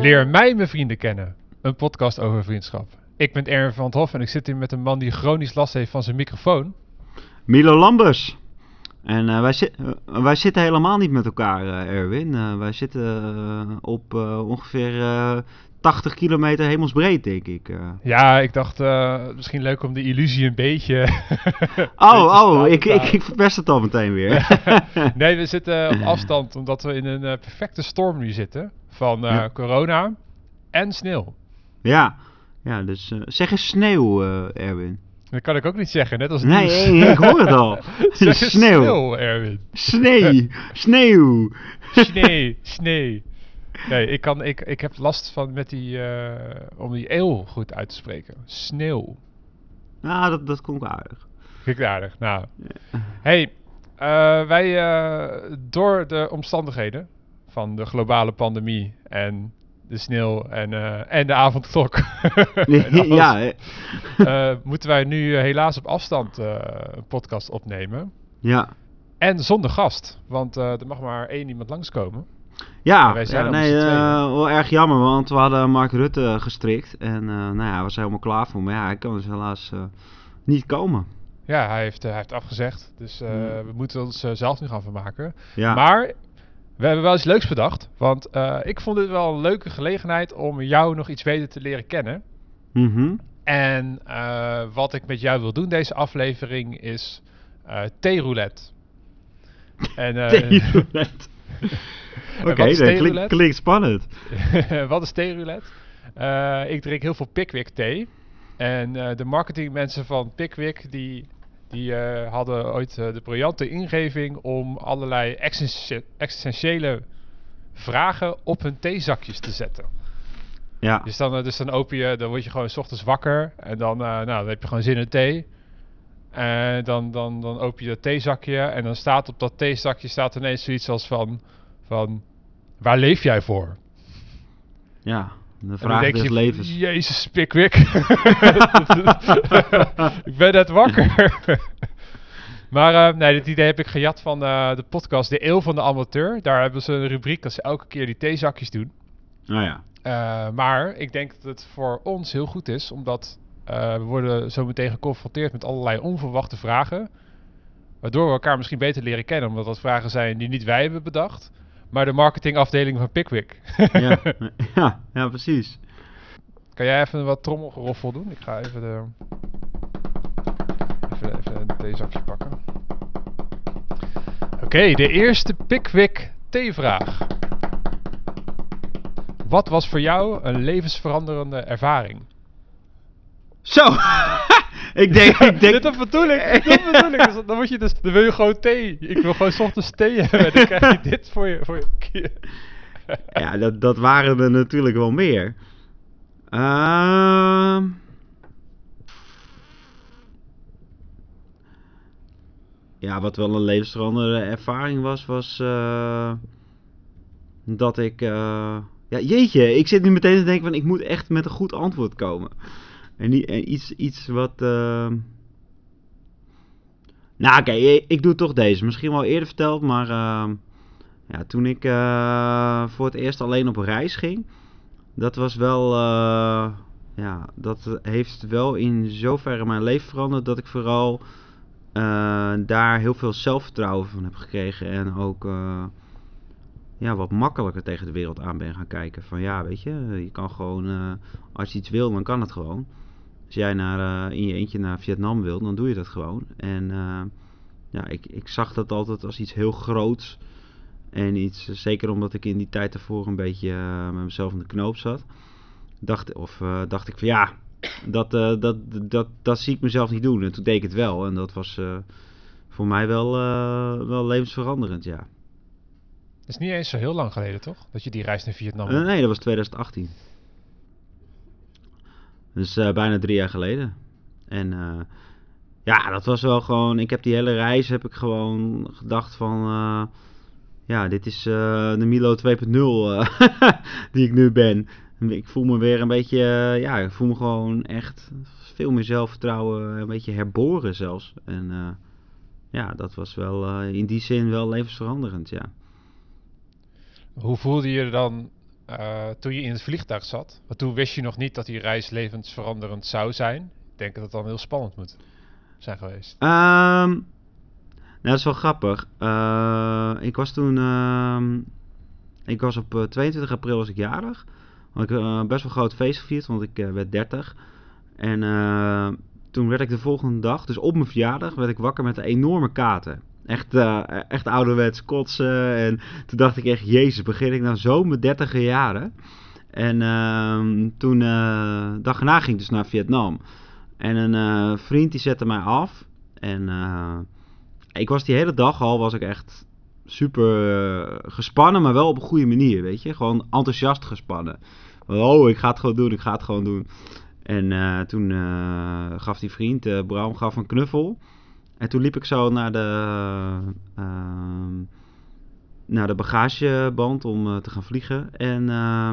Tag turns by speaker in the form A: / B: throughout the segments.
A: Leer mij mijn vrienden kennen. Een podcast over vriendschap. Ik ben Erwin van het Hof en ik zit hier met een man die chronisch last heeft van zijn microfoon.
B: Milo Lambers. En eh, wij, zi- eh, wij zitten helemaal niet met elkaar, eh, Erwin. Wij zitten op ongeveer eh, 80 kilometer hemelsbreed, denk ik.
A: Ja, ik dacht misschien leuk om de illusie een beetje.
B: Oh,
A: beetje
B: oh, ik, ik, ik verpest het al meteen weer.
A: nee, we zitten op afstand omdat we in een perfecte storm nu zitten. Van eh,
B: Ja.
A: corona en sneeuw.
B: ja, ja, dus eh, zeg eens sneeuw, eh, Erwin.
A: Dat kan ik ook niet zeggen, net als
B: Nee, ik hoor het al.
A: Eens
B: Sneeuw.
A: sneeuw, Erwin.
B: Snee, sneeuw.
A: Snee, snee. Nee, ik, kan, ik, ik heb last van met die, om die eeuw goed uit te spreken. Sneeuw.
B: Nou, dat, dat klonk aardig.
A: Ik aardig. Nou. Hey, wij door de omstandigheden van de globale pandemie en de sneeuw en, eh, en de avondklok. en
B: ja, eh,
A: moeten wij nu eh, helaas op afstand een podcast opnemen.
B: ja.
A: En zonder gast, want er mag maar één iemand langskomen.
B: Ja,
A: wij zijn
B: ja, nee, wel erg jammer, want we hadden Mark Rutte gestrikt. En nou ja, hij was helemaal klaar voor. Maar ja, hij kan dus helaas niet komen.
A: Ja, hij heeft, hij heeft afgezegd. Dus
B: Hmm.
A: we moeten ons zelf nu gaan vermaken.
B: Ja,
A: Maar we hebben wel iets leuks bedacht. Want eh, ik vond dit wel een leuke gelegenheid om jou nog iets beter te leren kennen.
B: Mhm.
A: En eh, wat ik met jou wil doen deze aflevering is eh theeroulette. En, eh,
B: Theeroulette. Oké, dat klinkt, spannend.
A: wat is theeroulette? Ik drink heel veel Pickwick thee. En de marketingmensen van Pickwick die, die eh, hadden ooit eh, de briljante ingeving om allerlei existentie- existentiële vragen op hun theezakjes te zetten.
B: Ja,
A: Dus dan, eh, dus dan open je, dan word je gewoon 's ochtends wakker en dan, nou, dan heb je gewoon zin in thee. En dan, dan, dan open je dat theezakje en dan staat op dat theezakje staat ineens zoiets als van, van waar leef jij voor?
B: ja. De vraag des
A: je,
B: levens.
A: Jezus, Pickwick. ik ben net wakker. maar eh, nee, dit idee heb ik gejat van eh, de podcast De Eeuw van de Amateur. Daar hebben ze een rubriek dat ze elke keer die theezakjes doen.
B: Nou ja.
A: Eh, maar ik denk dat het voor ons heel goed is, omdat we worden zo meteen geconfronteerd met allerlei onverwachte vragen. Waardoor we elkaar misschien beter leren kennen, omdat dat vragen zijn die niet wij hebben bedacht, maar de marketingafdeling van Pickwick.
B: Ja, ja, ja, precies.
A: Kan jij even wat trommelgeroffel doen? Ik ga even de. Even, even een theezakje pakken. Oké, de eerste Pickwick theevraag. Wat was voor jou een levensveranderende ervaring?
B: Zo! ik denk, ik denk...
A: Dit bedoel ik, dat bedoel ik. Dus dan, moet je dus, dan wil je gewoon thee. Ik wil gewoon 's ochtends thee hebben. Dan krijg je dit voor je. Voor je
B: Ja, dat, dat waren er natuurlijk wel meer. Ehm ja, wat wel een levensveranderende ervaring was, was eh, dat ik... eh, ja, jeetje, ik zit nu meteen te denken van ik moet echt met een goed antwoord komen. En, en iets, iets wat... ehm, Nou, oké, ik, ik doe toch deze. Misschien wel eerder verteld, maar... ehm, ja, toen ik eh, voor het eerst alleen op reis ging, dat was wel, eh, ja, dat heeft wel in zoverre mijn leven veranderd dat ik vooral eh, daar heel veel zelfvertrouwen van heb gekregen en ook eh, ja, wat makkelijker tegen de wereld aan ben gaan kijken. Van ja, weet je, je kan gewoon, eh, als je iets wil, dan kan het gewoon. Als jij naar, eh, in je eentje naar Vietnam wil, dan doe je dat gewoon. En eh, ja, ik, ik zag dat altijd als iets heel groots. En iets, zeker omdat ik in die tijd ervoor een beetje eh, met mezelf in de knoop zat. Dacht, of dacht ik van ja, dat, dat, dat, dat zie ik mezelf niet doen. En toen deed ik het wel. En dat was voor mij wel, wel levensveranderend, ja.
A: Dat is niet eens zo heel lang geleden, toch? Dat je die reis naar Vietnam.
B: Nee, dat was 2018. Dus eh, bijna drie jaar geleden. En eh, ja, dat was wel gewoon. Ik heb die hele reis heb ik gewoon gedacht van. eh, ja, dit is de Milo 2.0 eh, die ik nu ben. Ik voel me weer een beetje. ja, ik voel me gewoon echt veel meer zelfvertrouwen. Een beetje herboren zelfs. En ja, dat was wel in die zin wel levensveranderend, ja.
A: Hoe voelde je je dan eh, toen je in het vliegtuig zat. Want toen wist je nog niet dat die reis levensveranderend zou zijn. Ik denk dat het dan heel spannend moet zijn geweest.
B: Ehm, nou, dat is wel grappig. Eh, ik was toen... ehm, ik was op eh, 22 april was ik jarig. Had ik eh, best wel een groot feest gevierd, want ik eh, werd 30. En eh, toen werd ik de volgende dag, dus op mijn verjaardag, werd ik wakker met een enorme kater. Echt, eh, echt ouderwets kotsen. En toen dacht ik echt, jezus, begin ik nou zo mijn dertiger jaren? En ehm, toen, eh dag erna ging ik dus naar Vietnam. En een eh, vriend die zette mij af. En ik was die hele dag al, was ik echt super gespannen, maar wel op een goede manier, weet je. Gewoon enthousiast gespannen. Oh, ik ga het gewoon doen, ik ga het gewoon doen. En toen gaf die vriend, Bram, gaf een knuffel. En toen liep ik zo naar de, ehm, naar de bagageband om eh, te gaan vliegen. En eh,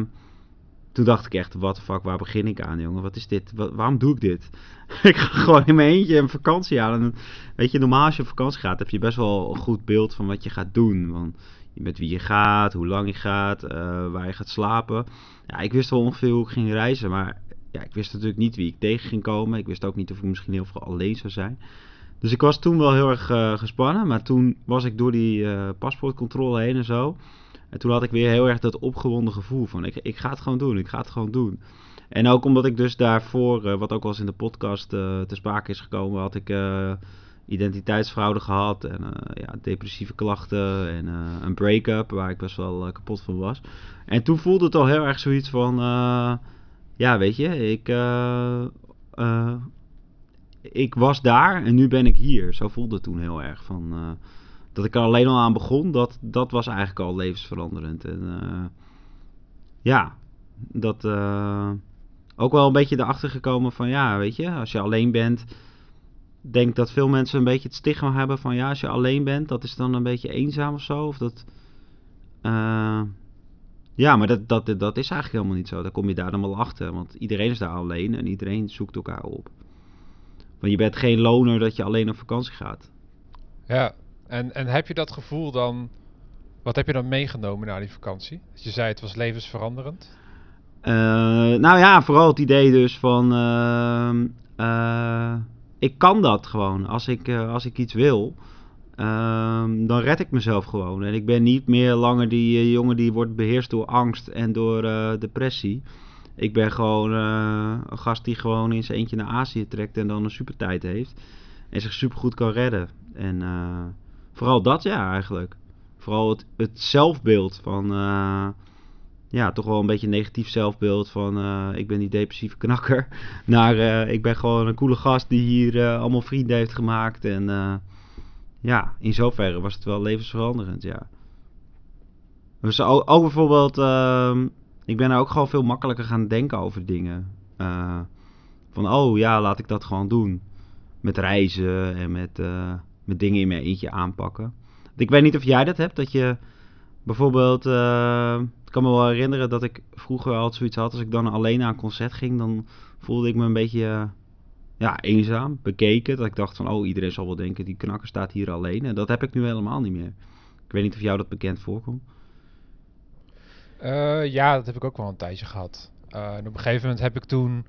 B: toen dacht ik echt, the fuck, waar begin ik aan, jongen? Wat is dit? Wa- waarom doe ik dit? ik ga gewoon in mijn eentje een vakantie aan. En, weet je, normaal als je op vakantie gaat, heb je best wel een goed beeld van wat je gaat doen. Want met wie je gaat, hoe lang je gaat, eh, waar je gaat slapen. Ja, ik wist wel ongeveer hoe ik ging reizen, maar ja, ik wist natuurlijk niet wie ik tegen ging komen. Ik wist ook niet of ik misschien heel veel alleen zou zijn. Dus ik was toen wel heel erg eh, gespannen, maar toen was ik door die eh, paspoortcontrole heen en zo. En toen had ik weer heel erg dat opgewonden gevoel van ik, ik ga het gewoon doen, ik ga het gewoon doen. En ook omdat ik dus daarvoor, eh, wat ook wel eens in de podcast te sprake is gekomen, had ik identiteitsfraude gehad en ja, depressieve klachten en een break-up waar ik best wel kapot van was. En toen voelde het al heel erg zoiets van, ja weet je, ik, ik was daar en nu ben ik hier. Zo voelde het toen heel erg van... eh, dat ik er alleen al aan begon, dat, dat was eigenlijk al levensveranderend. En eh, ja, dat eh, ook wel een beetje erachter gekomen van ja, weet je, als je alleen bent, denk dat veel mensen een beetje het stigma hebben van ja, als je alleen bent, dat is dan een beetje eenzaam of zo. Of dat, ja, maar dat, dat, dat is eigenlijk helemaal niet zo. Daar kom je daar dan wel achter, want iedereen is daar alleen en iedereen zoekt elkaar op. Want je bent geen loner dat je alleen op vakantie gaat.
A: Ja, en, en heb je dat gevoel dan... Wat heb je dan meegenomen na die vakantie? Dat je zei het was levensveranderend.
B: Eh, nou ja, vooral het idee dus van... ehm, eh, ik kan dat gewoon. Als ik, eh, als ik iets wil, ehm, dan red ik mezelf gewoon. En ik ben niet meer langer die jongen die wordt beheerst door angst en door depressie. Ik ben gewoon eh, een gast die gewoon in zijn eentje naar Azië trekt en dan een super tijd heeft. En zich super goed kan redden. En eh, vooral dat ja, eigenlijk. Vooral het, het zelfbeeld van... eh, ja, toch wel een beetje een negatief zelfbeeld van ik ben die depressieve knakker. Naar ik ben gewoon een coole gast die hier allemaal vrienden heeft gemaakt. En ja, in zoverre was het wel levensveranderend, ja. Dus ook, ook bijvoorbeeld, ehm, ik ben er ook gewoon veel makkelijker gaan denken over dingen. Eh, van oh ja, laat ik dat gewoon doen. Met reizen en met, eh, met dingen in mijn eentje aanpakken. Ik weet niet of jij dat hebt, dat je bijvoorbeeld, eh, ik kan me wel herinneren dat ik vroeger altijd zoiets had, als ik dan alleen naar een concert ging, dan voelde ik me een beetje ja, eenzaam, bekeken. Dat ik dacht van, oh, iedereen zal wel denken, die knakker staat hier alleen. En dat heb ik nu helemaal niet meer. Ik weet niet of jou dat bekend voorkomt.
A: Eh, ja, dat heb ik ook wel een tijdje gehad. Eh, en op een gegeven moment heb ik toen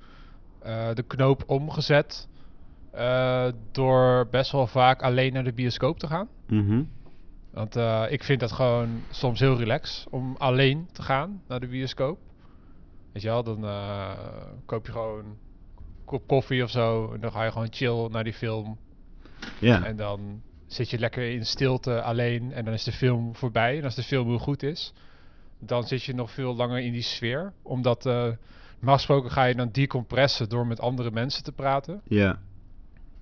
A: eh, de knoop omgezet. door best wel vaak alleen naar de bioscoop te gaan.
B: Mhm.
A: Want ik vind dat gewoon soms heel relax om alleen te gaan naar de bioscoop. Weet je wel, dan koop je gewoon een kop koffie of zo. En dan ga je gewoon chill naar die film.
B: Ja,
A: En dan zit je lekker in stilte alleen. En dan is de film voorbij. En als de film heel goed is, dan zit je nog veel langer in die sfeer. Omdat eh normaal gesproken ga je dan decompressen door met andere mensen te praten.
B: ja,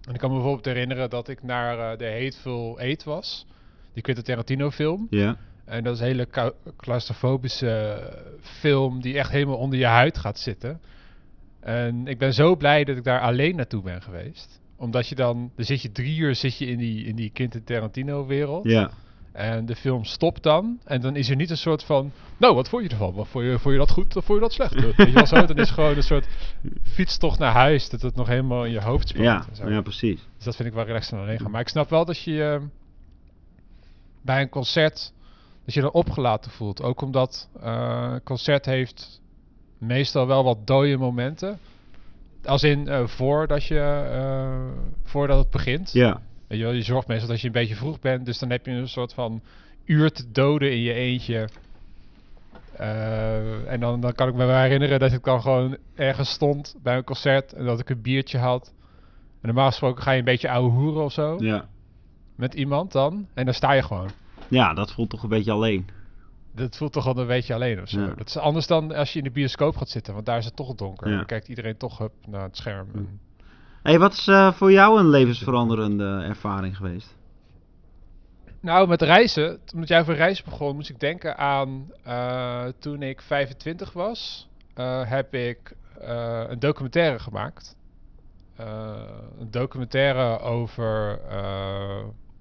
A: En ik kan me bijvoorbeeld herinneren dat ik naar eh, de Hateful Eight was. Die Quentin Tarantino film.
B: ja,
A: En dat is een hele claustrofobische eh, film die echt helemaal onder je huid gaat zitten. En ik ben zo blij dat ik daar alleen naartoe ben geweest. Omdat je dan, dan zit je drie uur zit je in die, in die Quentin Tarantino wereld.
B: ja,
A: En de film stopt dan. En dan is er niet een soort van, nou wat vond je ervan? Wat, vond, je, vond je dat goed of vond je dat slecht? Weet je wel zo? Dan is gewoon een soort fietstocht naar huis. Dat het nog helemaal in je hoofd speelt.
B: ja,
A: en zo.
B: ja, precies.
A: Dus dat vind ik wel relaxed aan alleen gaan. Maar ik snap wel dat je eh, bij een concert dat je dan opgelaten voelt. Ook omdat eh, een concert heeft meestal wel wat dode momenten. Als in eh, voordat, je, eh, voordat het begint.
B: Ja.
A: Weet je, wel, je zorgt meestal dat je een beetje vroeg bent. Dus dan heb je een soort van uur te doden in je eentje. Eh, en dan, dan kan ik me wel herinneren dat ik dan gewoon ergens stond bij een concert. En dat ik een biertje had. En normaal gesproken ga je een beetje ouwe hoeren of zo.
B: Ja.
A: Met iemand dan. En dan sta je gewoon.
B: ja, dat voelt toch een beetje alleen.
A: Dat voelt toch wel een beetje alleen of zo.
B: Ja.
A: Dat is anders dan als je in de bioscoop gaat zitten. Want daar is het toch donker.
B: Ja.
A: Dan kijkt iedereen toch up naar het scherm. En-
B: hey, wat is eh, voor jou een levensveranderende ervaring geweest?
A: Nou, met reizen, omdat jij over reizen begon, moest ik denken aan eh, toen ik 25 was, eh, heb ik een documentaire gemaakt. Een documentaire over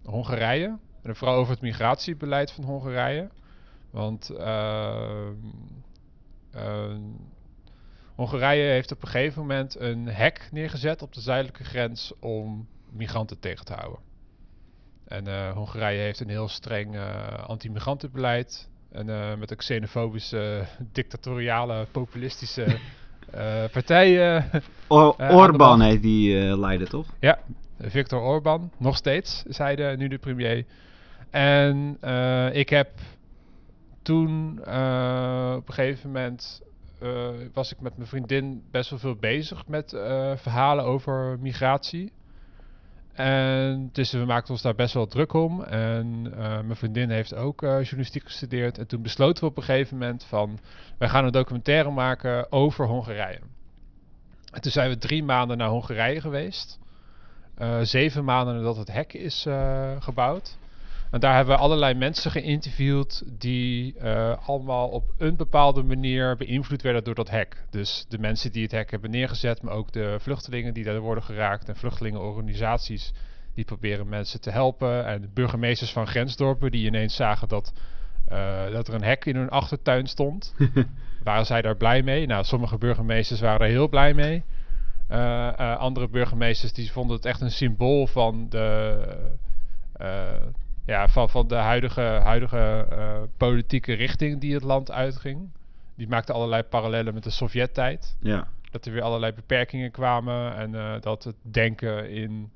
A: Hongarije. En vooral over het migratiebeleid van Hongarije. Want ehm, Hongarije heeft op een gegeven moment een hek neergezet op de zuidelijke grens om migranten tegen te houden. En eh, Hongarije heeft een heel streng eh, anti-migrantenbeleid. En eh, met een xenofobische, dictatoriale, populistische partij.
B: O-
A: aan de
B: Orbán
A: macht.
B: heet die leider, toch?
A: ja, Viktor Orban, nog steeds, hij de, nu de premier. En ik heb toen op een gegeven moment eh, was ik met mijn vriendin best wel veel bezig met eh, verhalen over migratie. En dus we maakten ons daar best wel druk om. En eh, mijn vriendin heeft ook journalistiek gestudeerd. En toen besloten we op een gegeven moment van... wij gaan een documentaire maken over Hongarije. En toen zijn we drie maanden naar Hongarije geweest. Zeven maanden nadat het hek is gebouwd. En daar hebben we allerlei mensen geïnterviewd die eh, allemaal op een bepaalde manier beïnvloed werden door dat hek. Dus de mensen die het hek hebben neergezet, maar ook de vluchtelingen die daar worden geraakt en vluchtelingenorganisaties die proberen mensen te helpen. En de burgemeesters van grensdorpen die ineens zagen dat, eh, dat er een hek in hun achtertuin stond. waren zij daar blij mee? Nou, sommige burgemeesters waren er heel blij mee. Eh, andere burgemeesters die vonden het echt een symbool van de, ja, van, van de huidige, huidige eh, politieke richting die het land uitging. Die maakten allerlei parallellen met de Sovjet-tijd.
B: Ja.
A: Dat er weer allerlei beperkingen kwamen en eh, dat het denken in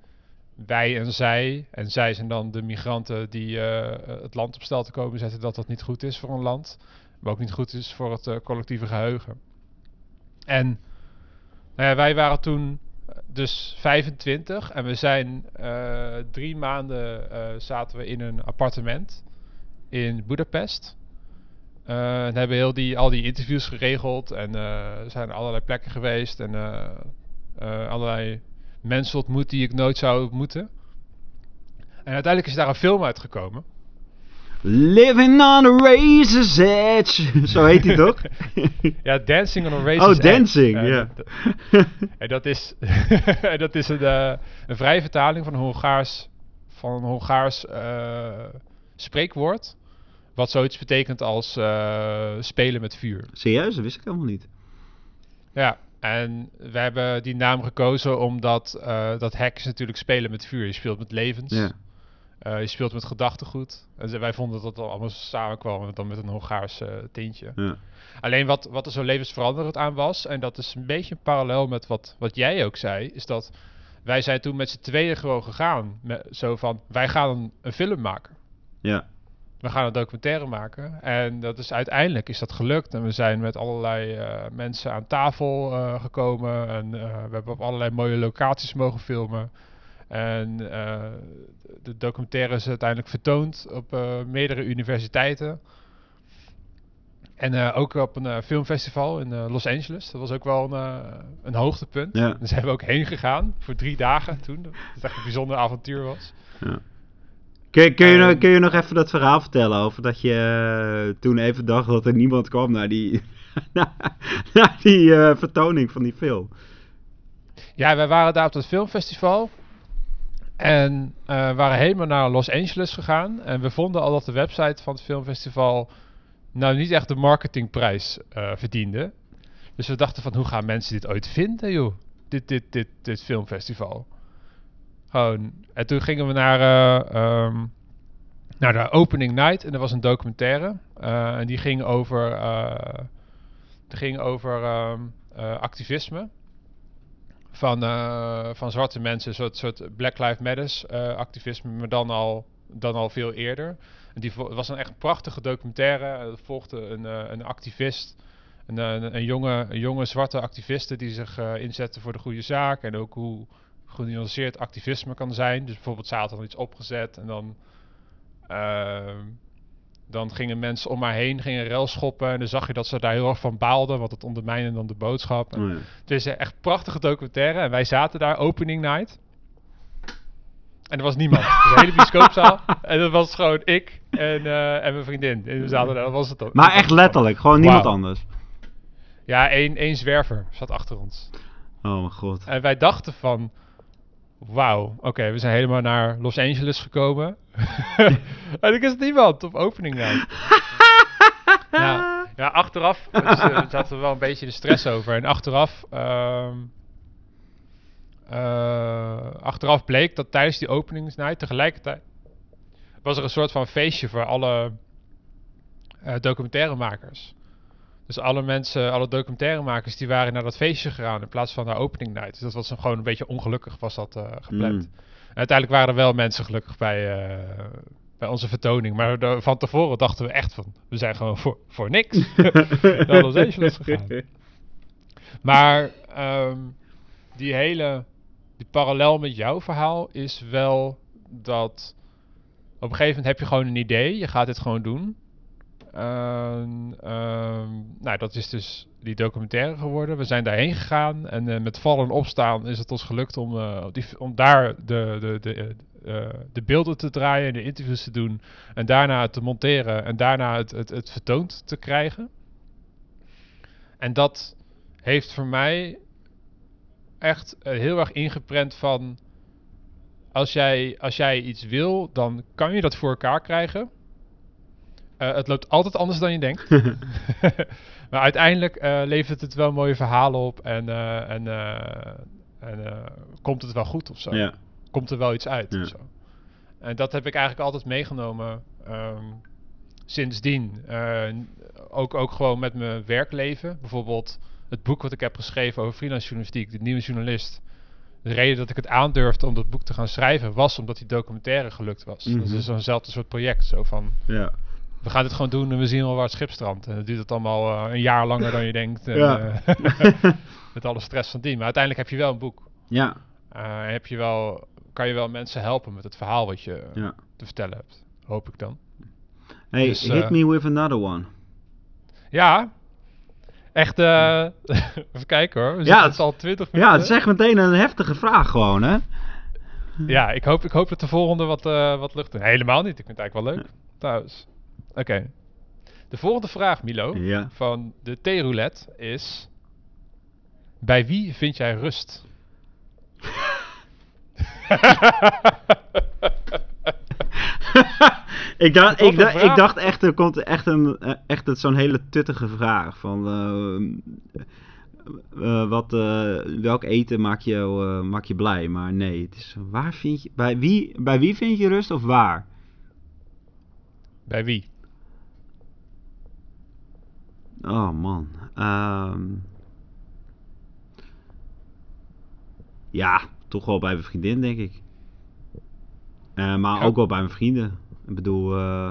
A: wij en zij, en zij zijn dan de migranten die eh, het land op stel te komen zetten, dat dat niet goed is voor een land, maar ook niet goed is voor het collectieve geheugen. En nou ja, wij waren toen dus 25 en we zijn eh, drie maanden eh, zaten we in een appartement in Budapest. Eh, en hebben heel die, al die interviews geregeld en zijn allerlei plekken geweest en allerlei mensen ontmoet die ik nooit zou ontmoeten. En uiteindelijk is daar een film uitgekomen.
B: Living on a razor's edge. Zo heet hij toch?
A: Ja, Dancing on a Racist
B: Oh, Dancing,
A: Edge.
B: ja.
A: En dat- En dat is, dat is een, eh, een vrije vertaling van een Hongaars, van een Hongaars eh, spreekwoord. Wat zoiets betekent als eh, spelen met vuur.
B: Serieus, dat wist ik helemaal niet.
A: Ja, en we hebben die naam gekozen omdat eh, dat hack is natuurlijk spelen met vuur. Je speelt met levens.
B: Ja.
A: Eh, je speelt met gedachtegoed. En wij vonden dat dat allemaal samenkwam dan met een Hongaars eh, tintje.
B: Ja.
A: Alleen wat, wat er zo levensveranderend aan was, en dat is een beetje een parallel met wat, wat jij ook zei, is dat wij zijn toen met z'n tweeën gewoon gegaan. Met, zo van, wij gaan een, een film maken.
B: Ja.
A: We gaan een documentaire maken. En dat is uiteindelijk is dat gelukt. En we zijn met allerlei eh, mensen aan tafel gekomen. En we hebben op allerlei mooie locaties mogen filmen. En eh, de documentaire is uiteindelijk vertoond op eh, meerdere universiteiten. En eh, ook op een filmfestival in Los Angeles. Dat was ook wel een, een hoogtepunt.
B: Ja.
A: Daar zijn we ook heen gegaan voor drie dagen toen. Dat het echt een bijzonder avontuur was.
B: Ja. Kun, kun, je, nog- kun je nog even dat verhaal vertellen over dat je toen even dacht dat er niemand kwam naar die, naar die eh, vertoning van die film?
A: Ja, wij waren daar op dat filmfestival. En eh waren helemaal naar Los Angeles gegaan. En we vonden al dat de website van het filmfestival nou niet echt de marketingprijs eh, verdiende. Dus we dachten van, hoe gaan mensen dit ooit vinden, joh? Dit, dit, dit, dit filmfestival. Gewoon. En toen gingen we naar, eh, ehm, naar de opening night en er was een documentaire. en die ging over, die ging over ehm, eh, activisme. Van, eh, van zwarte mensen, een soort, soort Black Lives Matters eh, activisme, maar dan al, dan al veel eerder. En die was een echt prachtige documentaire. Er volgde een, eh, een activist, een, een, jonge, jonge zwarte activiste die zich inzette voor de goede zaak. En ook hoe genuanceerd activisme kan zijn. Dus bijvoorbeeld, dan iets opgezet en dan, ehm, dan gingen mensen om haar heen, gingen rel schoppen. En dan zag je dat ze daar heel erg van baalden, want het ondermijnde dan de boodschap. En
B: Oh, ja.
A: het is echt prachtige documentaire. En wij zaten daar, opening night. En er was niemand. Was een hele bioscoopzaal. en dat was gewoon ik en, eh, en mijn vriendin. En we zaten daar, dat was het dan.
B: Maar echt letterlijk, gewoon niemand anders.
A: Ja, één, één zwerver zat achter ons.
B: Oh mijn god.
A: En wij dachten van... Wauw, oké, we zijn helemaal naar Los Angeles gekomen. en ik is niemand op opening night. ja, ja, achteraf dus, eh, zaten we wel een beetje de stress over. En achteraf... ehm, eh, achteraf bleek dat tijdens die openingsnight tegelijkertijd... was er een soort van feestje voor alle eh documentairemakers. Dus alle mensen, alle documentairemakers, die waren naar dat feestje gegaan in plaats van naar opening night. Dus dat was gewoon een beetje ongelukkig was dat eh, gepland.
B: Mm.
A: Uiteindelijk waren er wel mensen gelukkig bij, eh, bij onze vertoning. Maar de- van tevoren dachten we echt van, we zijn gewoon voor, voor niks naar Los Angeles gegaan. Maar ehm, die hele, die parallel met jouw verhaal is wel dat op een gegeven moment heb je gewoon een idee, je gaat dit gewoon doen. En, ehm, nou, dat is dus die documentaire geworden. We zijn daarheen gegaan en eh, met vallen en opstaan is het ons gelukt om, eh, om daar de, de, de, eh, de beelden te draaien en de interviews te doen. En daarna het te monteren en daarna het, het, het vertoond te krijgen. En dat heeft voor mij echt heel erg ingeprent van... Als jij, als jij iets wil, dan kan je dat voor elkaar krijgen. Eh, het loopt altijd anders dan je denkt. maar uiteindelijk eh, levert het wel mooie verhalen op en, eh, en, en komt het wel goed of zo.
B: ja.
A: Komt er wel iets uit
B: Ja.
A: of zo. En dat heb ik eigenlijk altijd meegenomen ehm, sindsdien. Ook, ook gewoon met mijn werkleven. Bijvoorbeeld het boek wat ik heb geschreven over freelance journalistiek, de nieuwe journalist. De reden dat ik het aandurfde om dat boek te gaan schrijven was omdat die documentaire gelukt was. Dat
B: Mhm.
A: is zo'nzelfde soort project. Zo van,
B: ja.
A: We gaan dit gewoon doen en we zien wel waar het schip strandt. En dan duurt het allemaal eh, een jaar langer dan je denkt.
B: Ja.
A: eh, met alle stress van dien. Maar uiteindelijk heb je wel een boek.
B: ja.
A: Eh, heb je wel, kan je wel mensen helpen met het verhaal wat je
B: Ja.
A: te vertellen hebt. Hoop ik dan.
B: Hey,
A: Dus,
B: hit
A: eh,
B: me with another one.
A: Ja, echt. eh even kijken hoor. We
B: Ja, het-
A: het al 20 minuten.
B: Ja, het is echt meteen een heftige vraag gewoon, hè?
A: Ja, ik hoop, ik hoop dat de volgende wat, eh wat lucht. Helemaal niet. Ik vind het eigenlijk wel leuk. Trouwens. Oké. De volgende vraag, Milo,
B: Ja.
A: van de theeroulette is: Bij wie vind jij rust?
B: ik, dacht, ik, dacht, ik dacht echt, er komt echt, een, echt zo'n hele tuttige vraag. Van, eh, eh, wat, eh, welk eten maakt je, maakt je blij? Maar nee, het is, waar vind je, bij, wie, bij wie vind je rust of waar?
A: Bij wie?
B: Oh man. Ehm. ja, toch wel bij mijn vriendin, denk ik. Eh, maar
A: Ja.
B: ook wel bij mijn vrienden. Ik bedoel, eh,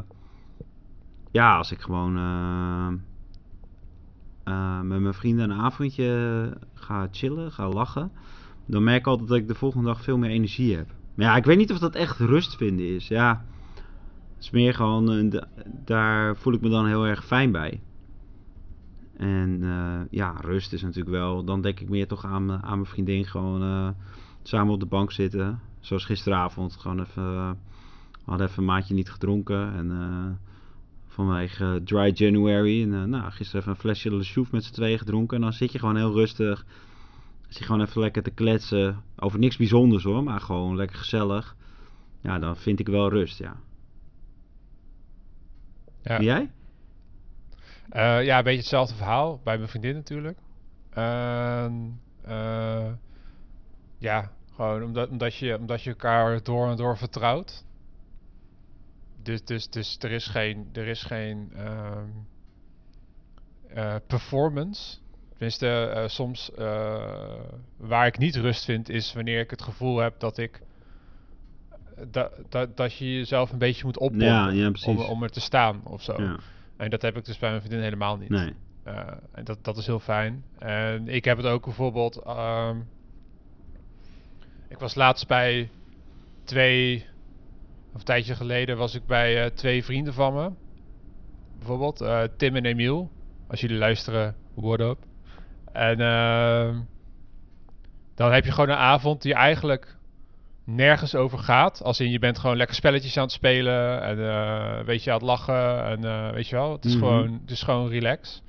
B: ja, als ik gewoon eh, met mijn vrienden een avondje ga chillen, ga lachen, dan merk ik altijd dat ik de volgende dag veel meer energie heb. Maar ja, ik weet niet of dat echt rust vinden is. Ja, het is meer gewoon, da- daar voel ik me dan heel erg fijn bij. En eh, ja, rust is natuurlijk wel. Dan denk ik meer toch aan, aan mijn vriendin. Gewoon eh, samen op de bank zitten. Zoals gisteravond. Gewoon even. eh, we hadden even een maandje niet gedronken. En vanwege Dry January. En nou, gisteren even een flesje Le Chouf met z'n tweeën gedronken. En dan zit je gewoon heel rustig. Zit je gewoon even lekker te kletsen. Over niks bijzonders hoor. Maar gewoon lekker gezellig. Ja, dan vind ik wel rust, ja.
A: Ja.
B: En jij?
A: Eh, ja, een beetje hetzelfde verhaal. Bij mijn vriendin natuurlijk. En, eh, ja, gewoon omdat, omdat, je, omdat je elkaar door en door vertrouwt. dus, dus, dus er is geen, er is geen ehm, eh, performance. Tenminste, soms waar ik niet rust vind, is wanneer ik het gevoel heb dat ik. Dat, dat, dat je jezelf een beetje moet
B: Ja, ja,
A: om, om er te staan of zo.
B: Ja.
A: En dat heb ik dus bij mijn vriendin helemaal niet.
B: Nee.
A: Eh, en dat, dat is heel fijn. En ik heb het ook bijvoorbeeld. ehm, ik was laatst bij twee. Of een tijdje geleden was ik bij eh, twee vrienden van me. Bijvoorbeeld eh, Tim en Emiel. Als jullie luisteren, what up. En ehm, dan heb je gewoon een avond die eigenlijk nergens over gaat. Als in je bent gewoon lekker spelletjes aan het spelen. En eh, weet je, aan het lachen. En eh, weet je wel, het is,
B: Mhm.
A: gewoon, het is gewoon relax.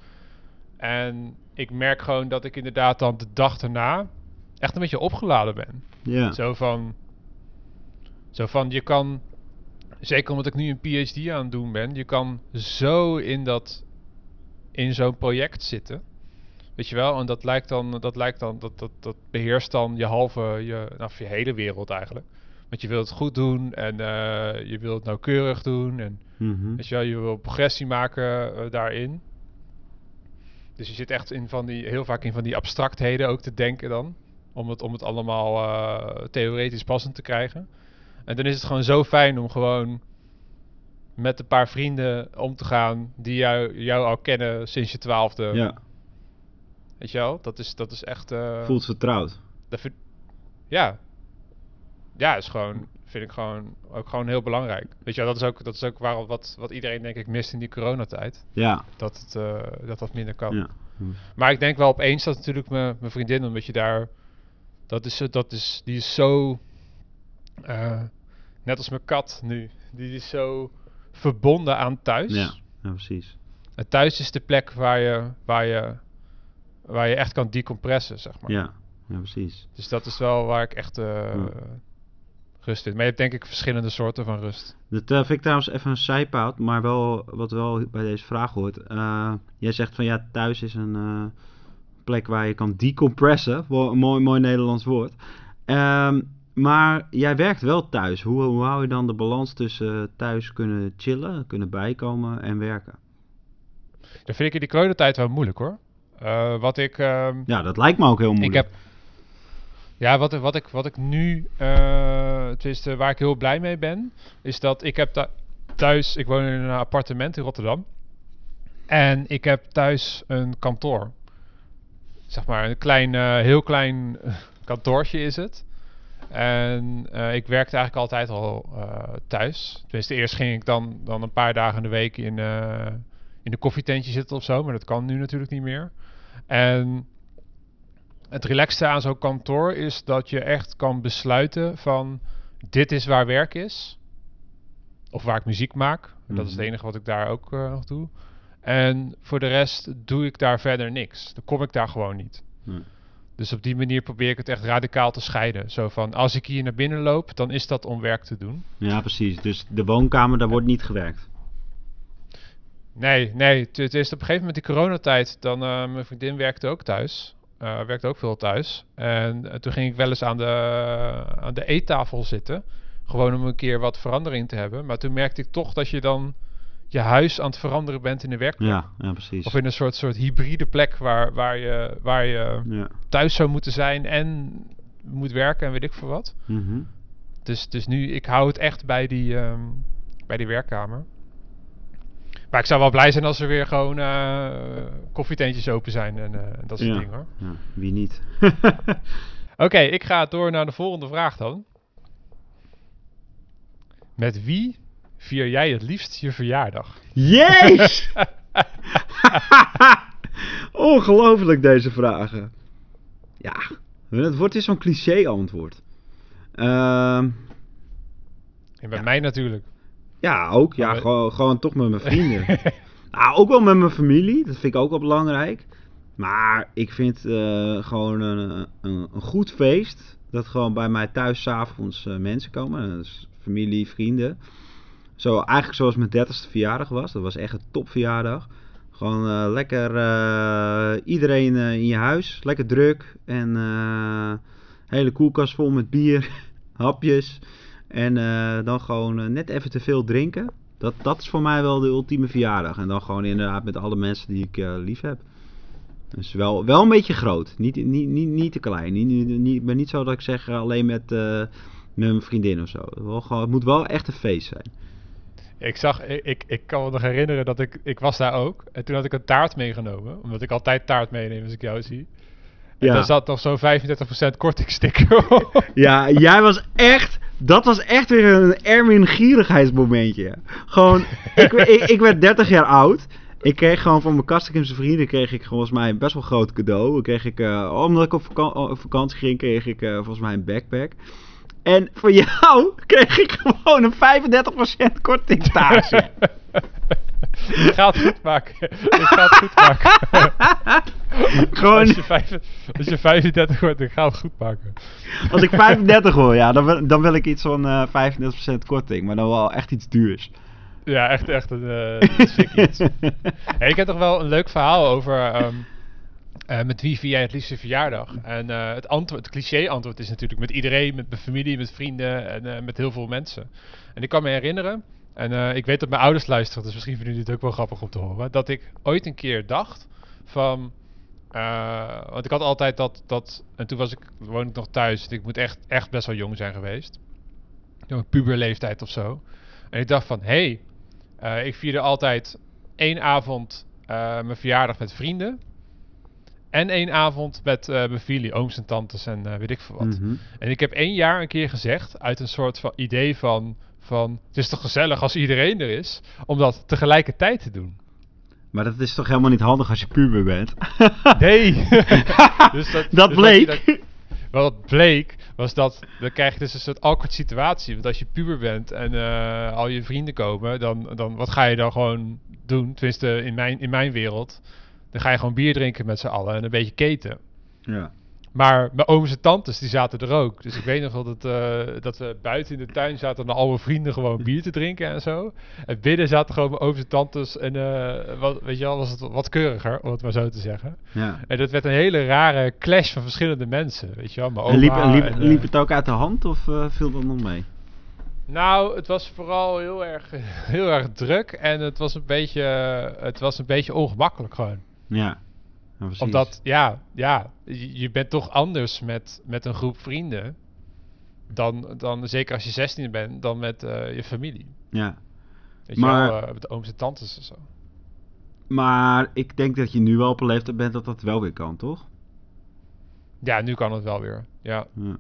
A: En ik merk gewoon dat ik inderdaad dan de dag erna echt een beetje opgeladen ben.
B: Ja.
A: Zo van. Zo van, je kan. Zeker omdat ik nu een PhD aan het doen ben. Je kan zo in dat. In zo'n project zitten. Weet je wel? En dat lijkt dan. Dat, lijkt dan dat, dat, dat beheerst dan je halve. Je, nou, je hele wereld eigenlijk. Want je wilt het goed doen. En eh, je wilt het nauwkeurig doen. En. Weet je wel, je wil progressie maken eh, daarin. Dus je zit echt in van die, heel vaak in van die abstractheden ook te denken dan. Om het, om het allemaal eh, theoretisch passend te krijgen. En dan is het gewoon zo fijn om gewoon met een paar vrienden om te gaan die jou, jou al kennen sinds je twaalfde.
B: Ja.
A: Weet je wel, dat is, dat is echt... eh,
B: Voelt vertrouwd.
A: dat vind- ja. Ja, is gewoon, vind ik gewoon ook gewoon heel belangrijk. Weet je wel, dat is ook, dat is ook waar, wat, wat iedereen denk ik mist in die coronatijd.
B: Ja.
A: Dat het, eh, dat, dat minder kan.
B: Ja.
A: Maar ik denk wel opeens dat natuurlijk mijn mijn vriendin, omdat je daar, dat is, dat is, die is zo, eh, net als mijn kat nu, die is zo verbonden aan thuis.
B: Ja. ja, precies.
A: En thuis is de plek waar je, waar je, waar je echt kan decompressen, zeg maar.
B: Ja. ja, precies.
A: Dus dat is wel waar ik echt eh,
B: Ja.
A: rust vind. Maar je hebt denk ik verschillende soorten van rust.
B: Dat eh, vind ik trouwens even een zijpaad, maar wel wat wel bij deze vraag hoort. Eh, jij zegt van ja, thuis is een plek waar je kan decompressen. Een mooi, mooi Nederlands woord. Ehm, maar jij werkt wel thuis. Hoe, hoe hou je dan de balans tussen thuis kunnen chillen, kunnen bijkomen en werken?
A: Dat vind ik in die coronatijd wel moeilijk hoor. Eh, wat ik... ehm,
B: Ja, dat lijkt me ook heel moeilijk.
A: Ik heb. Ja, wat, wat, ik, wat ik nu. eh tenminste, waar ik heel blij mee ben. Is dat ik heb thu- thuis. Ik woon in een appartement in Rotterdam. En ik heb thuis een kantoor. Zeg maar een klein, eh, heel klein eh, kantoortje is het. En eh, ik werkte eigenlijk altijd al eh, thuis. Tenminste, eerst ging ik dan, dan een paar dagen in de week in, eh in een koffietentje zitten of zo. Maar dat kan nu natuurlijk niet meer. En het relaxte aan zo'n kantoor is dat je echt kan besluiten van dit is waar werk is. Of waar ik muziek maak. Dat is het
B: Mhm.
A: enige wat ik daar ook eh, nog doe. En voor de rest doe ik daar verder niks. Dan kom ik daar gewoon niet.
B: Nee.
A: Dus op die manier probeer ik het echt radicaal te scheiden. Zo van, als ik hier naar binnen loop, dan is dat om werk te doen.
B: Ja, precies. Dus de woonkamer, daar wordt niet gewerkt.
A: Nee, nee. Het, is op een gegeven moment die coronatijd. Dan, eh, mijn vriendin werkte ook thuis. Eh werkte ook veel thuis. En eh, toen ging ik wel eens aan de, aan de eettafel zitten. Gewoon om een keer wat verandering te hebben. Maar toen merkte ik toch dat je dan je huis aan het veranderen bent in een werkplek.
B: Ja, ja precies.
A: Of in een soort, soort hybride plek waar, waar, je, waar je
B: Ja.
A: thuis zou moeten zijn en moet werken en weet ik veel wat.
B: Mhm.
A: Dus, dus nu, ik hou het echt bij die, ehm, bij die werkkamer. Maar ik zou wel blij zijn als er weer gewoon eh koffietentjes open zijn en eh, dat soort
B: Ja.
A: dingen hoor.
B: ja, wie niet?
A: Oké, ik ga door naar de volgende vraag dan. Met wie vier jij het liefst je verjaardag?
B: Jeez! Ongelooflijk deze vragen. Ja, het wordt weer zo'n cliché antwoord. Ehm,
A: En bij mij natuurlijk.
B: Ja, ook. Ja,
A: Maar
B: gewoon, gewoon toch met mijn vrienden. nou, ook wel met mijn familie. Dat vind ik ook wel belangrijk. Maar ik vind eh, gewoon een, een, een goed feest. Dat gewoon bij mij thuis s'avonds eh mensen komen. Dus familie, vrienden. Zo, eigenlijk zoals mijn 30ste verjaardag was. Dat was echt een topverjaardag. Gewoon eh, lekker iedereen in je huis. Lekker druk. En hele koelkast vol met bier. hapjes. En eh, dan gewoon eh, net even te veel drinken. Dat, dat is voor mij wel de ultieme verjaardag. En dan gewoon inderdaad met alle mensen die ik eh, lief heb. Dus wel, wel een beetje groot. Niet, niet, niet, niet te klein. Niet, niet, niet, maar niet zo dat ik zeg alleen met, eh, met mijn vriendin of zo. Wel, gewoon, het moet wel echt een feest zijn.
A: Ik zag, ik, ik, ik kan me nog herinneren dat ik, ik was daar ook. En toen had ik een taart meegenomen. Omdat ik altijd taart meeneem als ik jou zie. En
B: Ja.
A: daar zat nog zo'n 35% kortingsticker op.
B: Ja, jij was echt. Dat was echt weer een Erwin gierigheidsmomentje. Gewoon, ik, ik, ik werd 30 jaar oud. Ik kreeg gewoon van mijn Kastekimse vrienden kreeg ik volgens mij een best wel groot cadeau. Dan kreeg ik, eh, omdat ik op, vaka- op vakantie ging, kreeg ik eh, volgens mij een backpack. En voor jou kreeg ik gewoon een 35% kortingstaartje.
A: ik ga het goed maken. Ik ga het goed maken.
B: gewoon,
A: Als je, vijf, als je 35 wordt, ik ga het goed maken.
B: als ik 35 hoor, ja, dan wil, dan wil ik iets van eh 35% korting. Maar dan wel echt iets duurs.
A: Ja, echt, echt een sick iets. Hey, ik heb toch wel een leuk verhaal over ehm, eh, met wie vier jij het liefste verjaardag. En eh, het, antwoord, het cliché antwoord is natuurlijk met iedereen, met mijn familie, met vrienden en met heel veel mensen. En ik kan me herinneren, en eh, ik weet dat mijn ouders luisteren, dus misschien vinden jullie het ook wel grappig om te horen, dat ik ooit een keer dacht van... eh, want ik had altijd dat, dat, en toen was ik, woonde ik nog thuis, dus ik moet echt, echt best wel jong zijn geweest. Een puberleeftijd of zo. En ik dacht van, hé, hey, eh, ik vierde altijd één avond mijn verjaardag met vrienden. En één avond met mijn familie, ooms en tantes en weet ik veel wat.
B: Mhm.
A: En ik heb één jaar een keer gezegd, uit een soort van idee van, van... Het is toch gezellig als iedereen er is, om dat tegelijkertijd te doen.
B: Maar dat is toch helemaal niet handig als je puber bent?
A: Nee! dus
B: Dat
A: dus wat je
B: bleek.
A: wat bleek, was dat dan krijg je dus een soort awkward situatie. Want als je puber bent en eh, al je vrienden komen, dan, dan wat ga je dan gewoon doen? Tenminste, in mijn, in mijn wereld. Dan ga je gewoon bier drinken met z'n allen en een beetje keten.
B: Ja.
A: Maar mijn ooms en tantes, die zaten er ook. Dus ik weet nog wel dat, eh, dat we buiten in de tuin zaten en al mijn vrienden gewoon bier te drinken en zo. En binnen zaten gewoon mijn ooms en tantes en eh, wat, weet je wel, was het wat keuriger, om het maar zo te zeggen.
B: ja.
A: En dat werd een hele rare clash van verschillende mensen, weet je wel. Mijn oma
B: En liep, en liep,
A: en, eh,
B: liep het ook uit de hand of viel dat nog mee?
A: Nou, het was vooral heel erg, heel erg druk en het was een beetje, het was een beetje ongemakkelijk gewoon.
B: Ja. Ja.
A: Omdat, ja, ja je, bent toch anders met, met een groep vrienden dan, dan, zeker als je 16 bent, dan met eh, je familie.
B: Ja.
A: Weet
B: Maar-
A: je wel, eh, met ooms en tantes en zo.
B: Maar ik denk dat je nu wel op een leeftijd bent dat dat wel weer kan, toch?
A: Ja, nu kan het wel weer. Ja,
B: Ja.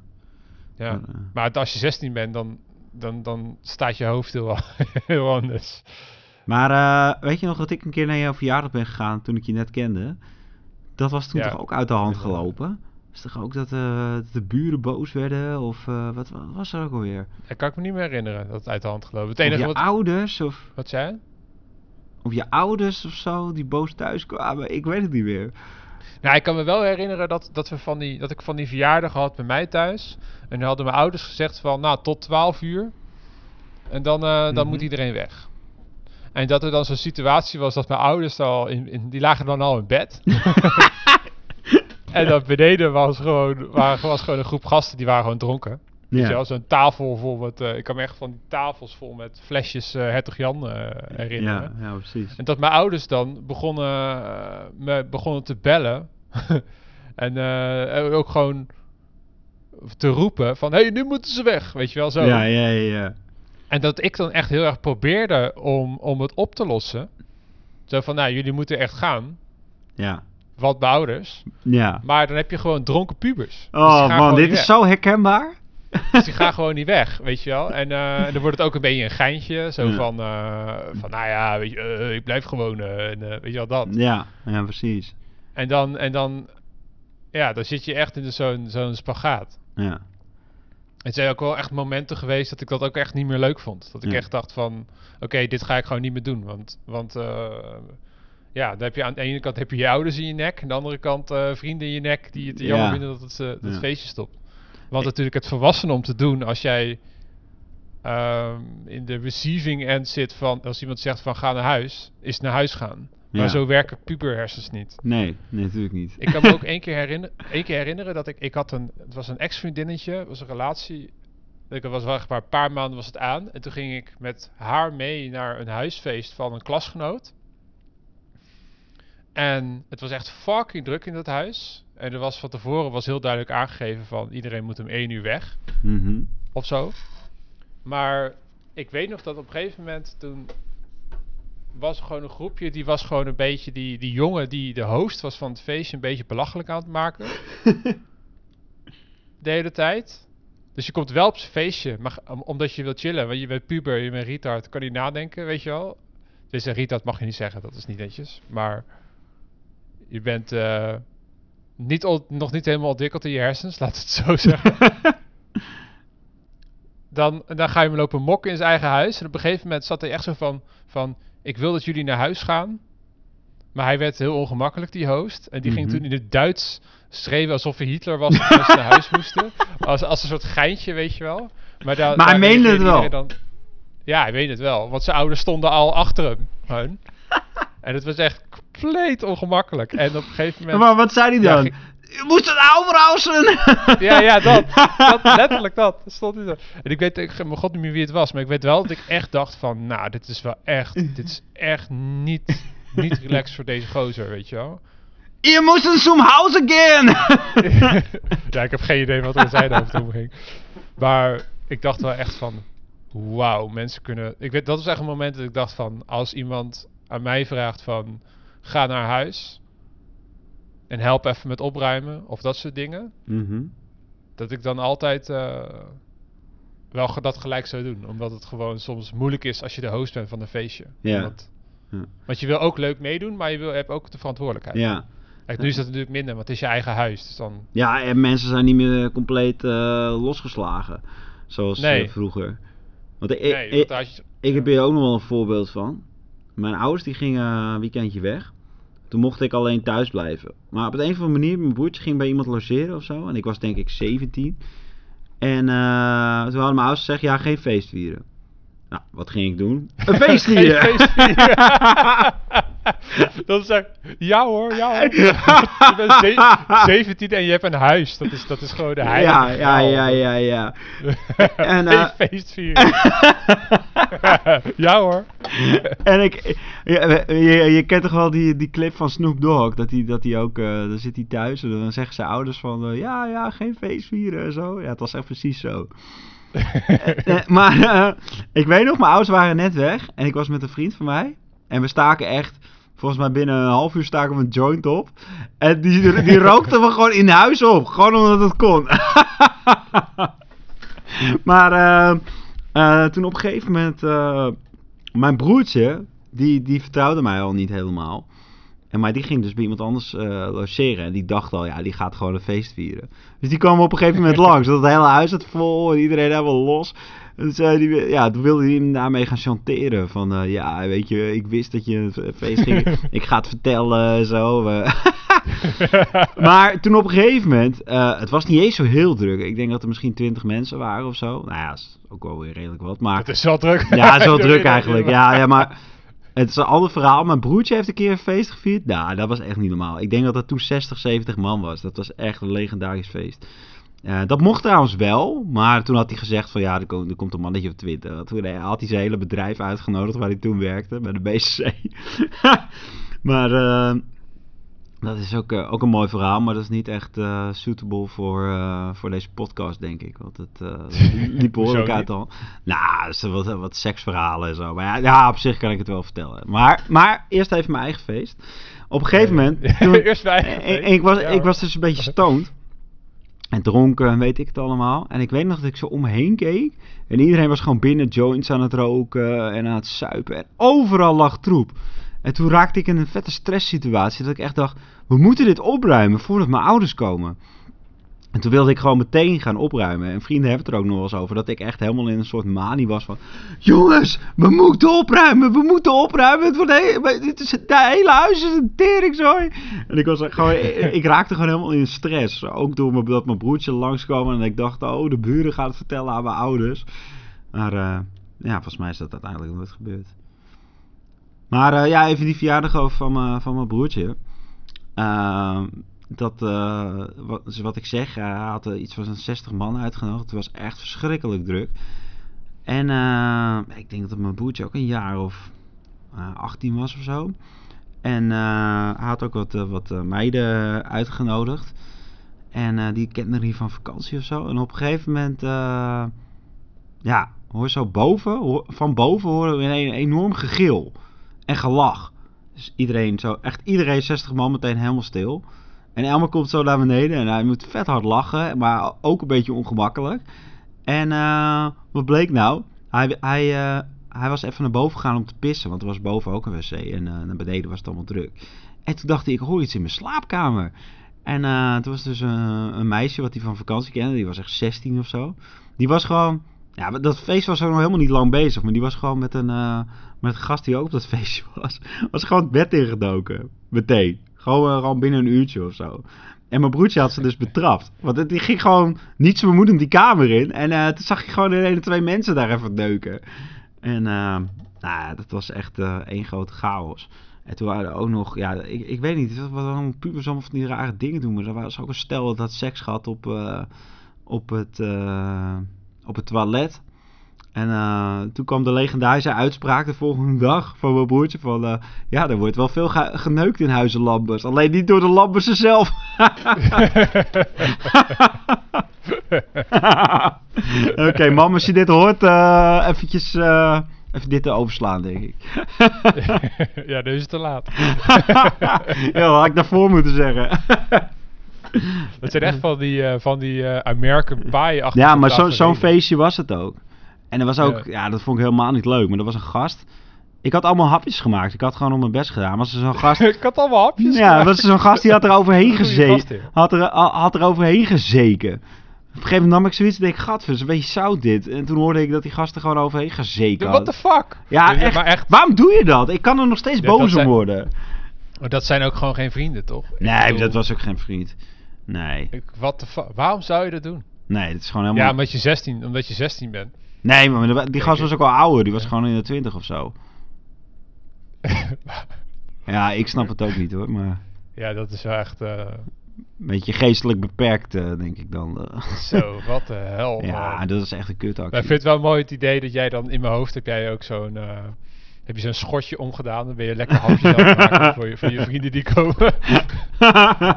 A: ja.
B: Maar, eh,
A: Maar als je 16 bent, dan, dan, dan staat je hoofd heel, heel anders.
B: Maar weet je nog dat ik een keer naar jouw verjaardag ben gegaan toen ik je net kende? Dat was toen
A: Ja.
B: toch ook uit de hand
A: Ik
B: gelopen? Is toch ook dat eh, de buren boos werden? Of eh, wat, wat was er ook alweer?
A: Dat kan ik me niet meer herinneren, dat het uit de hand gelopen. Het
B: Of
A: enige
B: je
A: wat...
B: ouders? Of,
A: Wat zei je?
B: of je ouders of zo die boos thuis kwamen? Ik weet het niet meer.
A: Nou, ik kan me wel herinneren dat, dat, we van die, dat ik van die verjaardag had bij mij thuis. En dan hadden mijn ouders gezegd van, nou, tot 12 uur. En dan, eh, dan
B: Mhm.
A: moet iedereen weg. En dat er dan zo'n situatie was dat mijn ouders al in, in die lagen dan al in bed. en dat beneden was gewoon, waren, was gewoon een groep gasten die waren gewoon dronken. Wel, zo'n tafel vol met, eh, ik kan me echt van die tafels vol met flesjes eh Hertog Jan eh, herinneren.
B: ja, ja, precies.
A: En dat mijn ouders dan begonnen, me begonnen te bellen. en ook gewoon te roepen van... Hé, hey, nu moeten ze weg. Weet je wel, zo.
B: Ja, ja, ja, ja.
A: En dat ik dan echt heel erg probeerde om, om het op te lossen. Zo van, nou, jullie moeten echt gaan.
B: Ja.
A: Wat mijn ouders.
B: ja.
A: Maar dan heb je gewoon dronken pubers. Dus
B: Oh man, dit is
A: weg.
B: zo herkenbaar.
A: Dus die gaan gewoon niet weg, weet je wel. En, eh, dan wordt het ook een beetje een geintje. Zo
B: Ja.
A: van, eh, van, nou ja, weet je, eh, ik blijf gewoon. en, weet je wel, dat.
B: Ja, ja, precies.
A: En dan, en dan, ja, dan zit je echt in zo'n zo'n spagaat.
B: Ja.
A: Het zijn ook wel echt momenten geweest dat ik dat ook echt niet meer leuk vond. Dat ik
B: Ja.
A: echt dacht van, oké, dit ga ik gewoon niet meer doen. Want, want eh, ja, dan heb je aan de ene kant heb je je ouders in je nek. Aan de andere kant eh, vrienden in je nek die het jammer
B: Ja.
A: vinden dat het, eh, dat het feestje stopt. Want natuurlijk het volwassen om te doen als jij ehm, in de receiving end zit van, als iemand zegt van ga naar huis, is naar huis gaan. Maar
B: Ja.
A: zo werken puberhersens niet.
B: Nee, nee, natuurlijk niet.
A: Ik kan me ook één keer, herinner, één keer herinneren dat ik... Ik had een... Het was een ex-vriendinnetje. Het was een relatie. Ik was wel maar een paar maanden was het aan. En toen ging ik met haar mee naar een huisfeest van een klasgenoot. En het was echt fucking druk in dat huis. En er was van tevoren was heel duidelijk aangegeven van iedereen moet om één uur weg.
B: Mhm.
A: Of zo. Maar ik weet nog dat op een gegeven moment toen was gewoon een groepje die was gewoon een beetje die, die jongen die de host was van het feestje een beetje belachelijk aan het maken. de hele tijd. Dus je komt wel op zijn feestje, maar, om- omdat je wilt chillen. Want je bent puber, je bent retard, kan niet nadenken, weet je wel. Dus een retard mag je niet zeggen, dat is niet netjes. Maar je bent eh, niet nog niet helemaal ontwikkeld in je hersens, laat het zo zeggen. dan, dan ga je hem lopen mokken in zijn eigen huis. En op een gegeven moment zat hij echt zo van, van... Ik wil dat jullie naar huis gaan. Maar hij werd heel ongemakkelijk, die host. En die ging
B: Mhm.
A: toen in het Duits schreeuwen alsof hij Hitler was. Mensen naar huis moesten. Als, als een soort geintje, weet je wel. Maar, daar,
B: Maar hij meende het wel.
A: Dan, ja, hij meende het wel. Want zijn ouders stonden al achter hem. Hun. en het was echt compleet ongemakkelijk. En op een gegeven moment...
B: Maar wat zei hij
A: Ja,
B: dan?
A: ging-
B: Je moest het overhausen!
A: Ja, ja, dat. dat letterlijk dat. dat stond niet zo. En ik weet, ik, mijn god niet meer wie het was, maar ik weet wel dat ik echt dacht van, nou, dit is wel echt, dit is echt niet, niet relaxed voor deze gozer, weet je wel.
B: Je moest een zum Haus again!
A: ja, ik heb geen idee wat er in zijn hoofd omging. Maar ik dacht wel echt van, wauw, mensen kunnen... Ik weet, dat was echt een moment dat ik dacht van, als iemand aan mij vraagt van, ga naar huis en help even met opruimen of dat soort dingen.
B: Mhm.
A: dat ik dan altijd eh, wel dat gelijk zou doen. Omdat het gewoon soms moeilijk is als je de host bent van een feestje.
B: Ja.
A: Omdat-
B: Ja.
A: Want je wil ook leuk meedoen, maar je wil, hebt ook de verantwoordelijkheid.
B: Ja.
A: Kijk, nu is dat natuurlijk minder, want het is je eigen huis. Dus dan...
B: ja, en mensen zijn niet meer compleet eh, losgeslagen. Zoals
A: Nee.
B: eh, vroeger. Want ik,
A: nee,
B: ik,
A: want je-
B: ik heb hier ook nog wel een voorbeeld van. Mijn ouders die gingen een weekendje weg. Toen mocht ik alleen thuis blijven. Maar op de een of andere manier, mijn broertje ging bij iemand logeren of zo. En ik was denk ik 17. En eh, toen hadden mijn ouders gezegd, ja, geen feest vieren. Nou, wat ging ik doen? Een feest vieren!
A: feest vieren. dat is echt, ja hoor, ja hoor. je bent ze- 17 en je hebt een huis. Dat is, dat is gewoon de heilige
B: ja, ja, ja, ja, ja. En,
A: Geen
B: eh,
A: feest vieren. ja hoor.
B: en ik, je, je, je kent toch wel die, die clip van Snoop Dogg, dat hij dat die ook, eh, dan zit hij thuis en dan zeggen zijn ouders van, eh, ja, ja, geen feest vieren en zo. Ja, het was echt precies zo. Maar ik weet nog, mijn ouders waren net weg en ik was met een vriend van mij en we staken echt, volgens mij binnen een half uur staken we een joint op. En die, die rookten we gewoon in huis op, gewoon omdat het kon. maar eh, eh, toen op een gegeven moment, eh, mijn broertje, die, die vertrouwde mij al niet helemaal. En maar die ging dus bij iemand anders logeren. En die dacht al, ja, die gaat gewoon een feest vieren. Dus die kwam op een gegeven moment langs. Dat het hele huis zat vol en iedereen helemaal los. En zei ja, toen wilde hij hem daarmee gaan chanteren. Van, eh, ja, weet je, ik wist dat je een feest ging. ik ga het vertellen en zo. eh. maar toen op een gegeven moment, eh, het was niet eens zo heel druk. Ik denk dat er misschien twintig mensen waren of zo. Nou ja, is ook wel weer redelijk wat. Maar
A: Het is wel druk.
B: ja, het is wel druk eigenlijk. Ja, ja, maar het is een ander verhaal. Mijn broertje heeft een keer een feest gevierd. Nou, dat was echt niet normaal. Ik denk dat dat toen 60, 70 man was. Dat was echt een legendarisch feest. Eh, dat mocht trouwens wel, maar toen had hij gezegd van ja, er komt, er komt een mannetje op 20. Toen had hij zijn hele bedrijf uitgenodigd waar hij toen werkte, bij de BCC. maar eh, dat is ook, eh, ook een mooi verhaal, maar dat is niet echt suitable voor, voor deze podcast, denk ik. Want het liep behoorlijk uit al. Nou, zijn wat, wat seksverhalen en zo. Maar ja, ja, op zich kan ik het wel vertellen. Maar, maar eerst even mijn eigen feest. Op een gegeven moment... Toen,
A: Eerst mijn eigen
B: en- en
A: feest.
B: ik, was,
A: Ja,
B: ik was dus een beetje stoned. En dronken en weet ik het allemaal. En ik weet nog dat ik zo om me heen keek. En iedereen was gewoon binnen joints aan het roken en aan het suipen. En overal lag troep. En toen raakte ik in een vette stresssituatie. Dat ik echt dacht, we moeten dit opruimen voordat mijn ouders komen. En toen wilde ik gewoon meteen gaan opruimen. En vrienden hebben het er ook nog wel eens over. Dat ik echt helemaal in een soort manie was van... Jongens, we moeten opruimen. We moeten opruimen. Het, wordt dit is, het hele huis is een teringzooi. En ik, was gewoon, ik, ik raakte gewoon helemaal in stress. Ook door dat mijn broertje langskwam. En ik dacht, oh, de buren gaan het vertellen aan mijn ouders. Maar eh, ja, volgens mij is dat uiteindelijk nooit gebeurd. Maar eh, ja, even die verjaardag over van, mijn- van mijn broertje. Ehm, dat, eh, wat, dus wat ik zeg, hij had er iets van een 60 man uitgenodigd. Het was echt verschrikkelijk druk. En eh, ik denk dat mijn broertje ook een jaar of eh 18 was of zo. En eh, hij had ook wat, eh, wat eh, meiden uitgenodigd. En eh, die kenden hij van vakantie of zo. En op een gegeven moment, eh, ja, hoor zo boven, van boven horen we een enorm gegil en gelach. Dus iedereen, zo, echt iedereen, 60 man, meteen helemaal stil. En Elmer komt zo naar beneden en hij moet vet hard lachen, maar ook een beetje ongemakkelijk. En eh, wat bleek nou? Hij, hij, eh, hij was even naar boven gegaan om te pissen, want er was boven ook een wc en eh, naar beneden was het allemaal druk. En toen dacht hij, ik hoor iets in mijn slaapkamer. En toen was dus een, meisje wat hij van vakantie kende, die was echt 16 of zo. Die was gewoon, ja, dat feest was ook nog helemaal niet lang bezig, maar die was gewoon met een, met een gast die ook op dat feestje was, was gewoon het bed ingedoken. Meteen. Gewoon, eh, gewoon binnen een uurtje of zo. En mijn broertje had ze dus betrapt. Want het- die ging gewoon niet zo bemoedend die kamer in. En eh, toen zag je gewoon de hele twee mensen daar even neuken. En eh, nou, dat was echt eh één grote chaos. En toen waren er ook nog, ja, ik, ik weet niet, wat allemaal pubers allemaal van die rare dingen doen. Maar er was ook een stel dat seks gehad op, eh, op, het, eh, op het toilet. En eh, toen kwam de legendarische uitspraak de volgende dag van mijn broertje van... eh, ja, er wordt wel veel ge- geneukt in huizen Lambers. Alleen niet door de Lambersen zelf. Oké, mam, als je dit hoort, eh eventjes... even dit te overslaan, denk ik.
A: ja, nu is het te laat.
B: ja, dat had ik daarvoor moeten zeggen.
A: Dat zijn echt van die, van die American Pie achter
B: ja, maar zo- zo'n feestje was het ook. En er was ook,
A: Ja.
B: ja. dat vond ik helemaal niet leuk. Maar er was een gast. Ik had allemaal hapjes gemaakt. Ik had gewoon op mijn best gedaan. Was er zo'n gast.
A: ik had allemaal hapjes.
B: ja, was er zo'n gast die had er overheen
A: gastheer.
B: Had er, had er overheen gezeken. Op een gegeven moment nam ik zoiets en denk ik, gadver, is een beetje zout dit. En toen hoorde ik dat die gast er gewoon overheen gezeken
A: What the fuck?
B: Ja, echt,
A: Maar echt,
B: Waarom doe je dat? Ik kan er nog steeds
A: Ja,
B: boos om
A: zijn-
B: worden.
A: maar dat zijn ook gewoon geen vrienden, toch?
B: Nee,
A: bedoel,
B: dat was ook geen vriend. Nee,
A: ik- what the fuck? Waarom zou je dat doen?
B: nee, dat is gewoon helemaal...
A: Ja, omdat je 16, omdat je 16 bent.
B: Nee, maar die- gast was ook al ouder. Die was gewoon in de twintig of zo. Ja, ik snap het ook niet hoor. Maar
A: ja, dat is wel echt... eh,
B: een beetje geestelijk beperkt, eh, denk ik dan. eh.
A: zo, wat de hel.
B: ja,
A: man.
B: dat is echt een kutactie.
A: Maar ik vind het wel mooi het idee dat jij dan in mijn hoofd heb jij ook zo'n heb je zo'n schotje omgedaan, dan ben je lekker maken voor je, voor je vrienden die komen.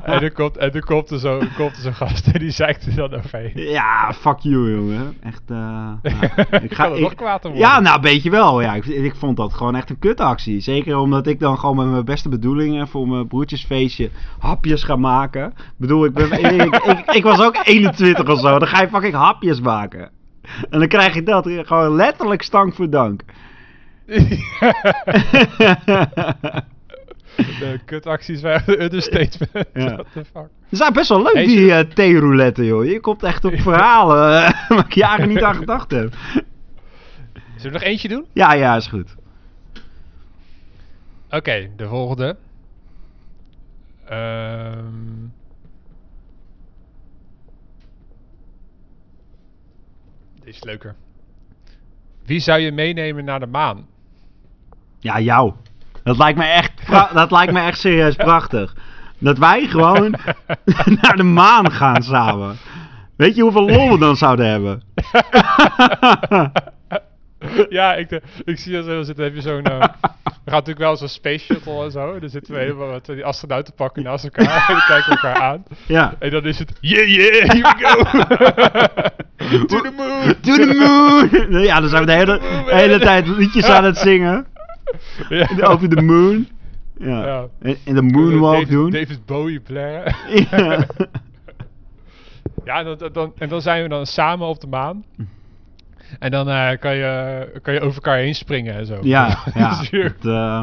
A: en dan komt, en dan komt er zo, er zo'n gast en die zeikt er dan overheen.
B: Ja, fuck you, jongen. Echt, eh... nou,
A: Ik kan er nog kwaad
B: Ja, nou, weet je wel. Ja, ik, ik vond dat gewoon echt een kutactie. Zeker omdat ik dan gewoon met mijn beste bedoelingen voor mijn broertjesfeestje hapjes ga maken. Ik bedoel, ik, ben, ik, ik, ik was ook 21 of zo. Dan ga je fucking hapjes maken. En dan krijg je dat. Gewoon letterlijk stank voor dank.
A: De kutacties waren de understatement.
B: Ja.
A: What the fuck.
B: Ze zijn best wel leuk,
A: Hey,
B: die eh theerouletten, joh. Je komt echt op verhalen eh, waar ik jaren niet aan gedacht heb.
A: Zullen we nog eentje doen?
B: Ja, ja, is goed.
A: Oké, de volgende. Ehm Deze is leuker. Wie zou je meenemen naar de maan?
B: Ja, jou. Dat lijkt me echt, dat lijkt me echt serieus prachtig. Dat wij gewoon naar de maan gaan samen. Weet je hoeveel lol we dan zouden hebben?
A: ja, ik, de- ik zie dat zo zitten. Heb je zo'n. eh, er gaat natuurlijk wel zo'n space shuttle en zo. Dan zitten we helemaal met die astronauten pakken naast elkaar. en kijken we elkaar aan.
B: Ja.
A: En dan is het. Yeah, yeah, here we go! to the moon!
B: To the moon! Ja, dan zijn we de hele, de hele tijd liedjes aan het zingen.
A: Ja.
B: Over de moon. Ja.
A: Ja.
B: En, en de moonwalk
A: David,
B: doen.
A: David Bowie blaren.
B: Ja.
A: Ja, en dan, dan, en dan zijn we dan samen op de maan. En dan eh, kan, je, kan je over elkaar heen springen en zo.
B: Ja, ja. Het, eh,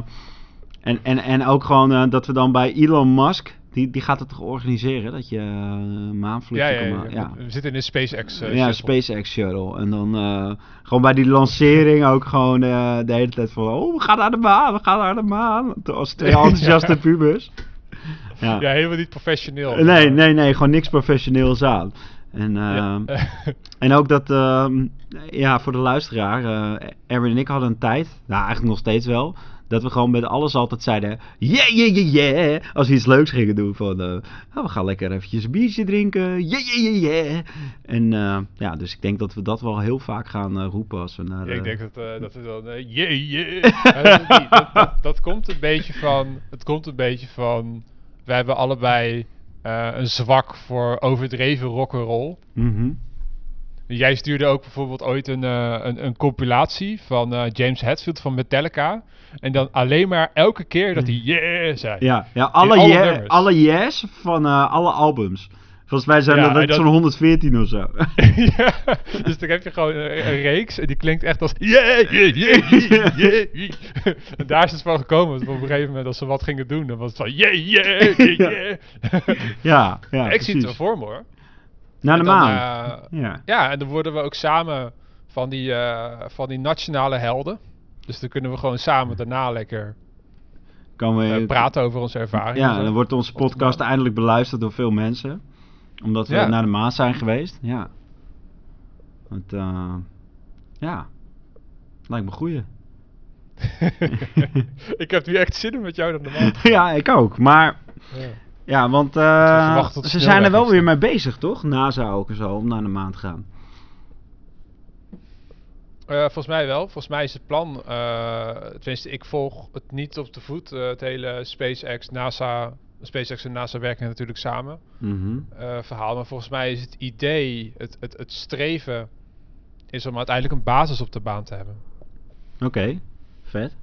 B: en, en, en ook gewoon eh, dat we dan bij Elon Musk, die, die gaat het toch organiseren, dat je uh,
A: ja,
B: maanvluchten
A: ja. We zitten in een SpaceX. eh,
B: ja. SpaceX Shuttle. En dan eh, gewoon bij die lancering ook gewoon eh, de hele tijd van... Oh, we gaan naar de maan, we gaan naar de maan. Als twee enthousiaste pubers. Ja.
A: Ja, helemaal niet professioneel.
B: Nee, nee, nee, gewoon niks professioneels aan. En, en ook dat, ehm, ja, voor de luisteraar, eh Erwin en ik hadden een tijd, nou eigenlijk nog steeds wel, Dat we gewoon met alles altijd zeiden, yeah, yeah, yeah, yeah. Als we iets leuks gingen doen van, eh, oh, we gaan lekker eventjes een biertje drinken, yeah, yeah, yeah, yeah. En eh, ja, dus ik denk dat we dat wel heel vaak gaan eh, roepen als we naar...
A: Ja, ik denk dat, dat is dan, yeah, yeah. Dat, dat, dat, dat komt een beetje van, het komt een beetje van, we hebben allebei een zwak voor overdreven rock'n'roll.
B: mhm.
A: Jij stuurde ook bijvoorbeeld ooit een, eh, een, een compilatie van eh, James Hetfield van Metallica. En dan alleen maar elke keer dat hij yeah zei.
B: Ja, ja alle,
A: alle
B: yeah- alle yes van eh, alle albums. Volgens mij zijn
A: Ja,
B: dat zo'n 114 of zo.
A: ja, dus dan heb je gewoon een, een reeks en die klinkt echt als yeah, yeah, yeah, yeah, yeah, yeah. En daar is het van gekomen. Want op een gegeven moment als ze wat gingen doen, dan was het van yeah, yeah, yeah, yeah.
B: ja, ja,
A: Ik zie het wel
B: precies.
A: voor me hoor.
B: Naar de
A: dan,
B: maan.
A: eh,
B: ja.
A: ja, en dan worden we ook samen van die, eh, van die nationale helden. Dus dan kunnen we gewoon samen daarna lekker
B: Kan we,
A: eh, praten over onze ervaringen.
B: Ja, dan wordt onze podcast eindelijk beluisterd door veel mensen. Omdat we
A: Ja.
B: naar de maan zijn geweest. Ja. Want, ja. Lijkt me goeie.
A: ik heb nu echt zin in met jou naar de maan.
B: ja, ik ook. Maar,
A: Ja.
B: Ja, want eh, ze zijn er wel weer mee bezig, toch? NASA ook en zo, om naar de maan te gaan.
A: Eh, volgens mij wel. Volgens mij is het plan. eh tenminste, ik volg het niet op de voet. eh, het hele SpaceX, NASA. SpaceX en NASA werken natuurlijk samen.
B: Mhm.
A: eh, verhaal. Maar volgens mij is het idee, het, het, het streven. is om uiteindelijk een basis op de baan te hebben.
B: Oké, vet.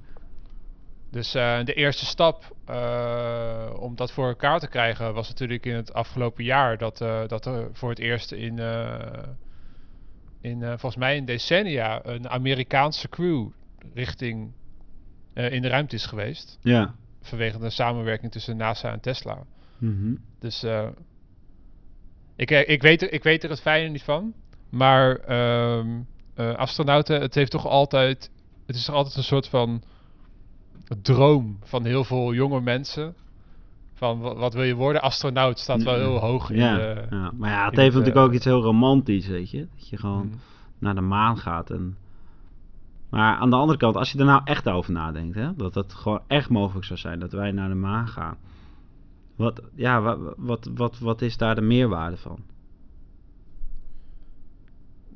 A: Dus eh, de eerste stap eh, om dat voor elkaar te krijgen was natuurlijk in het afgelopen jaar dat, eh, dat er voor het eerst in, in volgens mij in decennia een Amerikaanse crew richting in de ruimte is geweest.
B: Ja.
A: Vanwege de samenwerking tussen NASA en Tesla.
B: Mhm.
A: Dus ik, ik, weet er, ik weet er het fijne niet van. Maar ehm, eh, astronauten, het heeft toch altijd. Het is toch altijd een soort van droom van heel veel jonge mensen. Van wa- wat wil je worden? Astronaut staat wel heel hoog in
B: ja,
A: de.
B: ja, maar ja, het heeft natuurlijk
A: eh,
B: ook iets heel romantisch, weet je. Dat je gewoon
A: Mhm.
B: naar de maan gaat. En... Maar aan de andere kant, als je er nou echt over nadenkt, hè, dat het gewoon echt mogelijk zou zijn dat wij naar de maan gaan. Wat, ja, wat, wat, wat, wat is daar de meerwaarde van?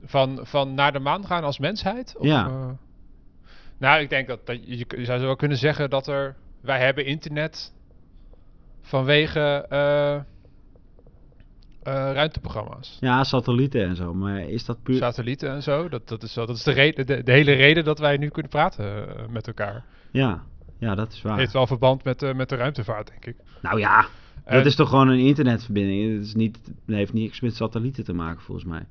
A: Van, van naar de maan gaan als mensheid? Of,
B: Ja.
A: Nou, ik denk dat, dat je, je zou wel kunnen zeggen dat er. Wij hebben internet vanwege eh, eh, ruimteprogramma's.
B: Ja, satellieten en zo, maar is dat puur...
A: Satellieten en zo. Dat, dat is, dat is de, reden, de, de hele reden dat wij nu kunnen praten eh, met elkaar.
B: Ja, ja, dat is waar.
A: Heeft wel verband met, eh, met de ruimtevaart, denk ik.
B: Nou ja,
A: En-
B: dat is toch gewoon een internetverbinding. Het is niet, heeft niks met satellieten te maken, volgens mij.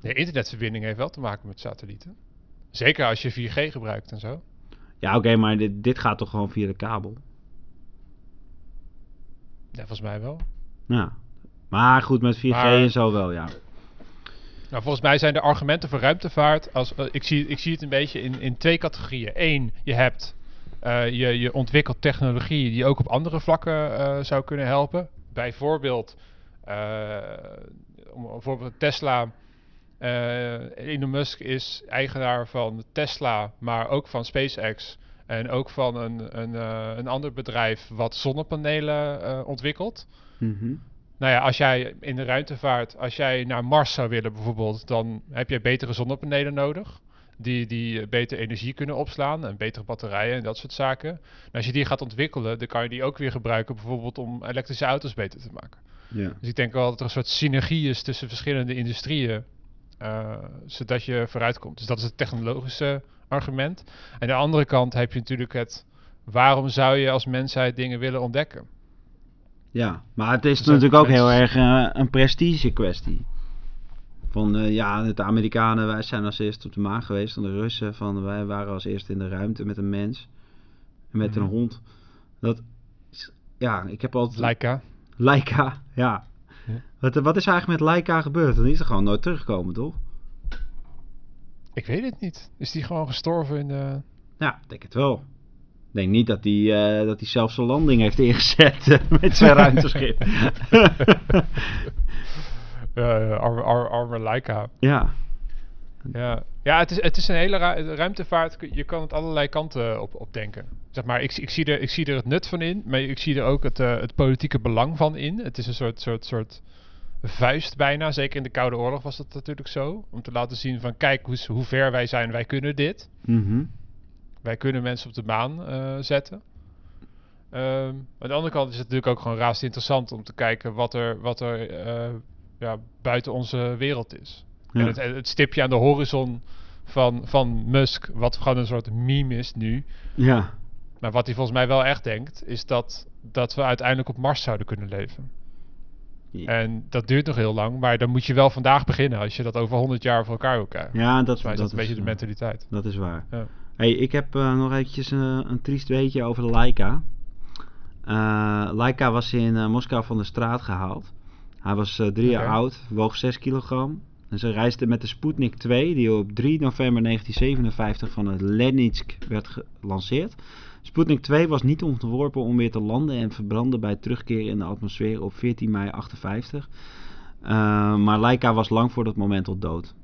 A: De internetverbinding heeft wel te maken met satellieten. Zeker als je 4G gebruikt en zo.
B: Ja, oké, maar dit, dit gaat toch gewoon via de kabel?
A: Ja, volgens mij wel.
B: Ja. Maar goed, met 4G
A: Maar-
B: en zo wel, ja.
A: Nou, volgens mij zijn de argumenten voor ruimtevaart. Als, eh, ik, zie, ik zie het een beetje in, in twee categorieën. Eén, je hebt. eh, je, je ontwikkelt technologie die ook op andere vlakken eh, zou kunnen helpen. Bijvoorbeeld. eh, om een voorbeeld Tesla. Eh Elon Musk is eigenaar van Tesla, maar ook van SpaceX. En ook van een, een, eh, een ander bedrijf wat zonnepanelen eh, ontwikkelt.
B: Mhm.
A: Nou ja, als jij in de ruimtevaart, als jij naar Mars zou willen bijvoorbeeld, dan heb je betere zonnepanelen nodig. Die, die beter energie kunnen opslaan en betere batterijen en dat soort zaken. En als je die gaat ontwikkelen, dan kan je die ook weer gebruiken bijvoorbeeld om elektrische auto's beter te maken.
B: Ja.
A: Dus ik denk wel dat er een soort synergie is tussen verschillende industrieën, eh, zodat je vooruit komt. Dus dat is het technologische argument. En aan de andere kant heb je natuurlijk het, waarom zou je als mensheid dingen willen ontdekken?
B: ja, maar het is natuurlijk ook heel erg eh, een prestige kwestie. Van eh, ja, de Amerikanen, wij zijn als eerste op de maan geweest. En de Russen, van wij waren als eerste in de ruimte met een mens. En met
A: Mhm.
B: een hond. Dat, ja, ik heb altijd...
A: Laika.
B: Laika, ja. Wat, wat is er eigenlijk met Laika gebeurd? Die is er gewoon nooit teruggekomen, toch?
A: Ik weet het niet. Is die gewoon gestorven in de...
B: Ja, ik denk het wel. Ik denk niet dat hij, eh, dat hij zelf zijn landing heeft ingezet eh, met zijn ruimteschip.
A: Arme, arme, arme Laika.
B: ja.
A: Ja, ja het, is, het is een hele ra- ruimtevaart. Je kan het allerlei kanten op, op denken. Zeg maar, ik, ik, zie er, ik zie er het nut van in, maar ik zie er ook het, eh, het politieke belang van in. Het is een soort, soort, soort vuist bijna. Zeker in de Koude Oorlog was dat natuurlijk zo. Om te laten zien van, kijk hoe, hoe ver wij zijn, wij kunnen dit.
B: Mhm.
A: Wij kunnen mensen op de maan eh, zetten. Ehm, aan de andere kant is het natuurlijk ook gewoon raast interessant om te kijken wat er, wat er eh, ja, buiten onze wereld is.
B: Ja.
A: En het, het stipje aan de horizon van, van Musk, wat gewoon een soort meme is nu.
B: ja.
A: Maar wat hij volgens mij wel echt denkt, is dat, dat we uiteindelijk op Mars zouden kunnen leven. En dat duurt nog heel lang, maar dan moet je wel vandaag beginnen als je dat over 100 jaar voor elkaar wil krijgen.
B: Ja, dat,
A: Volgens mij is dat, een beetje de
B: eh,
A: mentaliteit.
B: Dat is waar.
A: Ja.
B: Hey, ik heb eh, nog eventjes eh, een triest weetje over de Laika. Eh Laika was in Moskou van de straat gehaald. Hij was drie jaar oud, woog 6 kilogram. En ze reisde met de Sputnik 2, die op 3 november 1957 van het Lenitsk werd gelanceerd. Sputnik 2 was niet ontworpen om weer te landen en verbrandde bij terugkeer in de atmosfeer op 14 mei 58. Eh, maar Laika was lang voor dat moment al dood.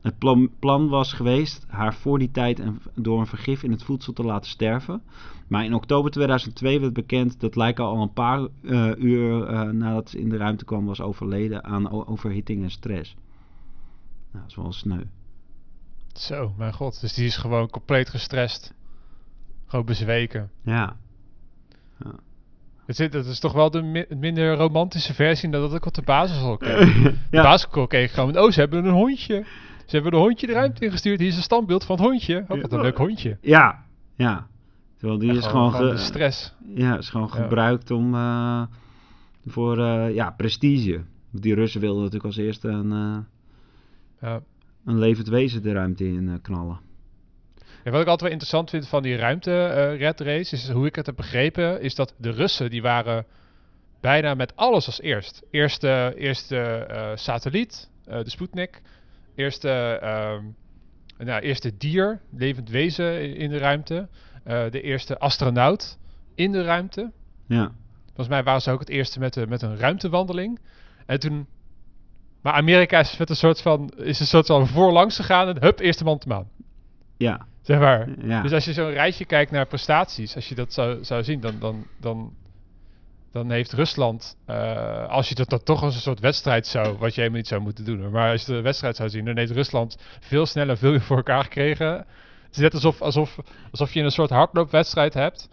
B: Het plan, was geweest haar voor die tijd door een vergif in het voedsel te laten sterven. Maar in oktober 2002 werd bekend dat Laika al een paar eh, uur eh, nadat ze in de ruimte kwam was overleden aan overhitting en stress. Nou, dat is wel sneu.
A: Zo, mijn god. Dus die is gewoon compleet gestrest. Gewoon bezweken.
B: Ja.
A: Het is, dat is toch wel de mi- minder romantische versie dan dat ik op de basisschool kreeg. De
B: ja.
A: basisschool kreeg gewoon, oh, ze hebben een hondje. Ze hebben een hondje de ruimte ingestuurd. Hier is een standbeeld van het hondje. Oh, wat een leuk hondje.
B: Ja. Ja. Terwijl die
A: En
B: is gewoon,
A: gewoon
B: ge-
A: de stress.
B: ja, is gewoon
A: Ja.
B: gebruikt om uh, voor uh, ja, prestige. Die Russen wilden natuurlijk als eerste een, uh,
A: Ja.
B: een levend wezen de ruimte in knallen.
A: En wat ik altijd wel interessant vind van die ruimte-red race, is hoe ik het heb begrepen, is dat de Russen die waren bijna met alles als eerst. Eerste, eerste uh, satelliet, uh, de Sputnik. Eerste, uh, nou, eerste dier, levend wezen in de ruimte. De eerste astronaut in de ruimte.
B: Ja.
A: Volgens mij waren ze ook het eerste met, de, met een ruimtewandeling. En toen... Maar Amerika is met een soort van, is een soort van voorlangs gegaan en hup, eerste man de maan.
B: Ja.
A: Zeg maar.
B: Ja.
A: Dus als je zo'n rijtje kijkt naar prestaties, als je dat zou, zou zien, dan, dan, dan, dan heeft Rusland, uh, als je dat dan toch als een soort wedstrijd zou, wat je helemaal niet zou moeten doen, maar als je de wedstrijd zou zien, dan heeft Rusland veel sneller veel voor elkaar gekregen. Het is net alsof, alsof, alsof je een soort hardloopwedstrijd hebt.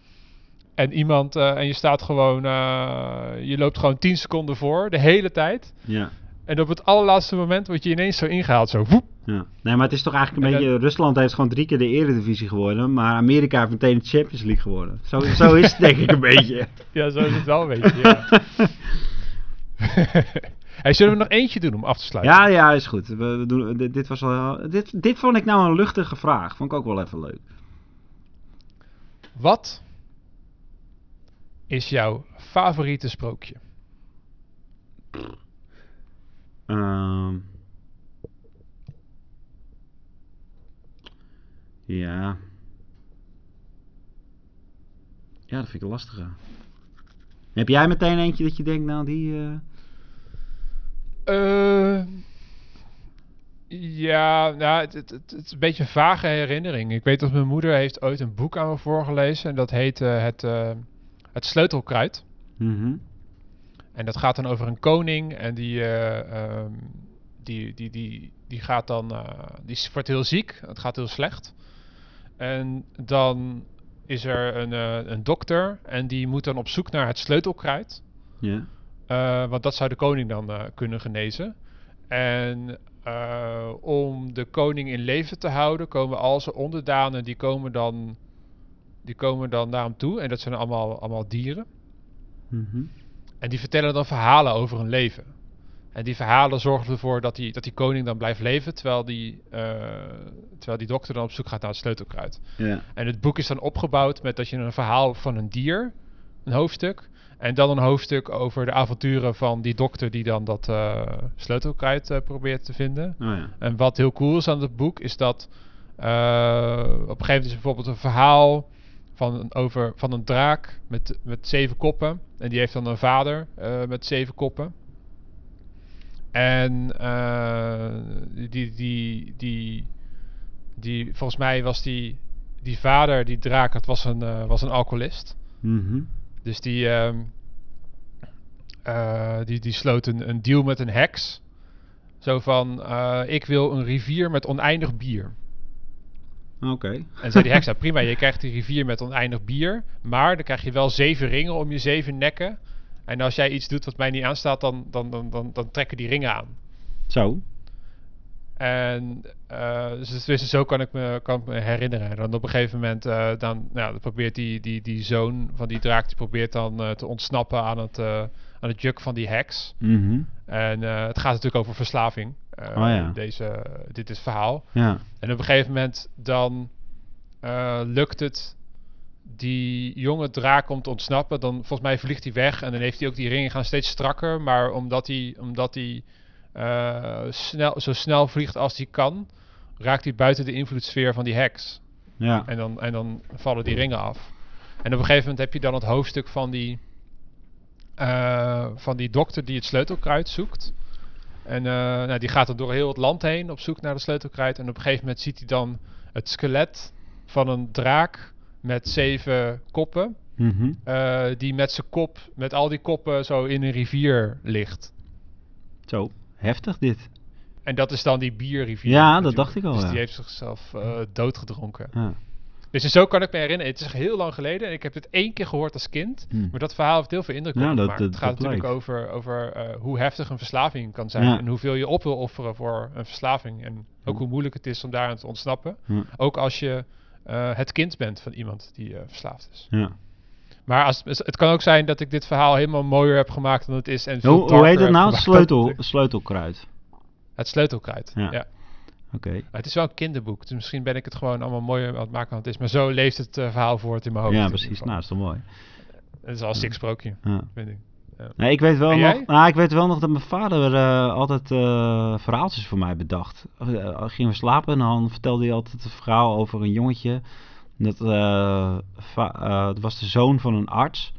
A: En iemand, uh, en je staat gewoon, uh, je loopt gewoon 10 seconden voor, de hele tijd.
B: Ja.
A: En op het allerlaatste moment word je ineens zo ingehaald, zo woep.
B: Ja. Nee, maar het is toch eigenlijk een
A: En
B: beetje...
A: dat-
B: Rusland heeft gewoon drie keer de eredivisie gewonnen, maar Amerika heeft meteen de Champions League gewonnen. Zo, zo is het denk ik een beetje.
A: Ja, zo is het wel een beetje, ja. hey, zullen we nog eentje doen om af te sluiten?
B: Ja, ja, is goed. We, we doen, dit, dit was wel, dit, dit vond ik nou een luchtige vraag. Vond ik ook wel even leuk.
A: Wat is jouw favoriete sprookje?
B: Ehm ja. Ja, dat vind ik een lastige. Heb jij meteen eentje dat je denkt, nou die... eh,
A: Eh, ja, nou, het, het, het, het is een beetje een vage herinnering. Ik weet dat mijn moeder heeft ooit een boek aan me voorgelezen. En dat heet eh, het, het Sleutelkruid.
B: mhm.
A: En dat gaat dan over een koning en die, eh, ehm, die, die, die, die gaat dan, die wordt heel ziek, het gaat heel slecht. En dan is er een, eh, een dokter en die moet dan op zoek naar het sleutelkruid.
B: Ja.
A: Eh, want dat zou de koning dan eh, kunnen genezen. En om de koning in leven te houden, komen al zijn onderdanen, die komen dan, die komen dan naar hem toe. En dat zijn allemaal, allemaal dieren.
B: Mhm.
A: En die vertellen dan verhalen over hun leven. En die verhalen zorgen ervoor dat die, dat die koning dan blijft leven, terwijl die, eh, terwijl die dokter dan op zoek gaat naar het sleutelkruid.
B: Ja.
A: En het boek is dan opgebouwd met dat je een verhaal van een dier, een hoofdstuk, en dan een hoofdstuk over de avonturen van die dokter die dan dat eh, sleutelkruid eh, probeert te vinden.
B: Oh ja.
A: En wat heel cool is aan het boek is dat op een gegeven moment is bijvoorbeeld een verhaal van een, over, van een draak met, met zeven koppen. En die heeft dan een vader met zeven koppen. En eh, die, die, die, die, volgens mij was die, die vader, die draak, het was een, eh, was een alcoholist.
B: Mhm.
A: Dus die, ehm, eh, die, die sloot een, een deal met een heks. Zo van, ik wil een rivier met oneindig bier.
B: Oké.
A: En zei die heks, nou prima, je krijgt die rivier met oneindig bier. Maar dan krijg je wel zeven ringen om je zeven nekken. En als jij iets doet wat mij niet aanstaat, dan, dan, dan, dan, dan trekken die ringen aan.
B: Zo.
A: En eh, dus tenminste, zo kan ik me, kan ik me herinneren. En dan op een gegeven moment, eh, dan, nou, dan probeert die, die, die zoon van die draak, die probeert dan eh, te ontsnappen aan het, aan het juk van die heks.
B: Mhm.
A: En het gaat natuurlijk over verslaving.
B: Oh ja.
A: deze, dit is het verhaal.
B: Ja.
A: En op een gegeven moment dan lukt het die jonge draak om te ontsnappen. Dan volgens mij vliegt hij weg en dan heeft hij ook die ringen gaan steeds strakker. Maar omdat hij, omdat hij eh, snel, zo snel vliegt als hij kan, raakt hij buiten de invloedssfeer van die heks.
B: Ja.
A: En dan, en dan vallen die ringen af. En op een gegeven moment heb je dan het hoofdstuk van die, eh, van die dokter die het sleutelkruid zoekt. En eh, nou, die gaat dan door heel het land heen op zoek naar het sleutelkruid. En op een gegeven moment ziet hij dan het skelet van een draak met zeven koppen.
B: Mhm.
A: eh, die met zijn kop, met al die koppen zo in een rivier ligt.
B: Zo. Heftig dit.
A: En dat is dan die bierrivier.
B: Ja, dat dacht ik al,
A: Dus
B: ja.
A: die heeft zichzelf eh, doodgedronken.
B: Ja.
A: Dus zo kan ik me herinneren. Het is heel lang geleden. En ik heb het één keer gehoord als kind.
B: Hm.
A: Maar dat verhaal heeft heel veel indruk op
B: Ja,
A: me
B: dat-
A: gemaakt.
B: dat-
A: het gaat
B: dat
A: natuurlijk
B: lijkt.
A: over, over eh, hoe heftig een verslaving kan zijn.
B: Ja.
A: En hoeveel je op wil offeren voor een verslaving. En ook hoe moeilijk het is om daaraan te ontsnappen. Ook als je eh, het kind bent van iemand die eh, verslaafd is.
B: Ja.
A: Maar als, het kan ook zijn dat ik dit verhaal helemaal mooier heb gemaakt dan het is. En veel
B: Hoe, hoe heet het nou? Sleutel,
A: het is.
B: sleutelkruid.
A: Het sleutelkruid.
B: Ja.
A: Ja.
B: Oké.
A: Het is wel een kinderboek. Dus misschien ben ik het gewoon allemaal mooier aan het maken dan het is. Maar zo leeft het eh, verhaal voort in mijn hoofd.
B: Ja, precies. Nou, is toch mooi.
A: Het is al een sick sprookje,
B: Ja.
A: vind ik.
B: Nee, ik weet wel nog, nou, ik weet wel nog dat mijn vader eh, altijd eh, verhaaltjes voor mij bedacht. Uh, gingen we slapen en dan vertelde hij altijd een verhaal over een jongetje. Dat, was de zoon van een arts.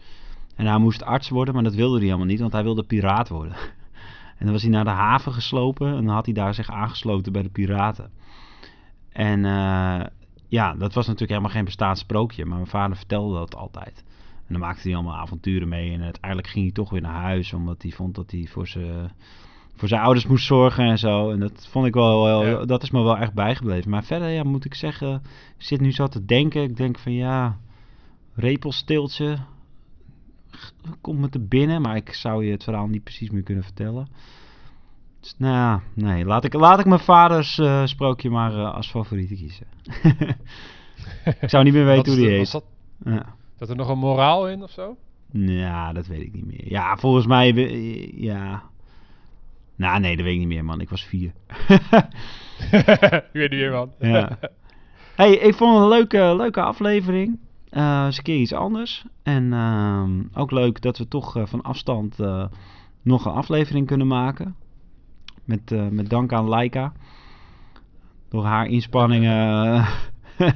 B: En hij moest arts worden, maar dat wilde hij helemaal niet, want hij wilde piraat worden. En dan was hij naar de haven geslopen en dan had hij daar zich aangesloten bij de piraten. En ja, dat was natuurlijk helemaal geen bestaand sprookje, maar mijn vader vertelde dat altijd. En dan maakte hij allemaal avonturen mee. En uiteindelijk ging hij toch weer naar huis. Omdat hij vond dat hij voor zijn, voor zijn ouders moest zorgen en zo. En dat vond ik wel, wel-
A: Ja.
B: dat is me wel echt bijgebleven. Maar verder ja, moet ik zeggen, ik zit nu zo te denken. Ik denk van ja, repelsteeltje komt me te binnen. Maar ik zou je het verhaal niet precies meer kunnen vertellen. Dus nou ja, nee, laat ik, laat ik mijn vaders eh, sprookje maar eh, als favoriete kiezen. ik zou niet meer weten hoe die heet. Ja.
A: Dat er nog een moraal in of zo?
B: Ja, dat weet ik niet meer. Ja, volgens mij, ja. Nou, nee, dat weet ik niet meer, man. Ik was vier.
A: ik weet niet meer, man.
B: Ja. hey, ik vond het een leuke, leuke aflevering. Eh eens een keer iets anders. En ehm, ook leuk dat we toch eh, van afstand eh, nog een aflevering kunnen maken. Met, met dank aan Laika. Door haar inspanningen eh,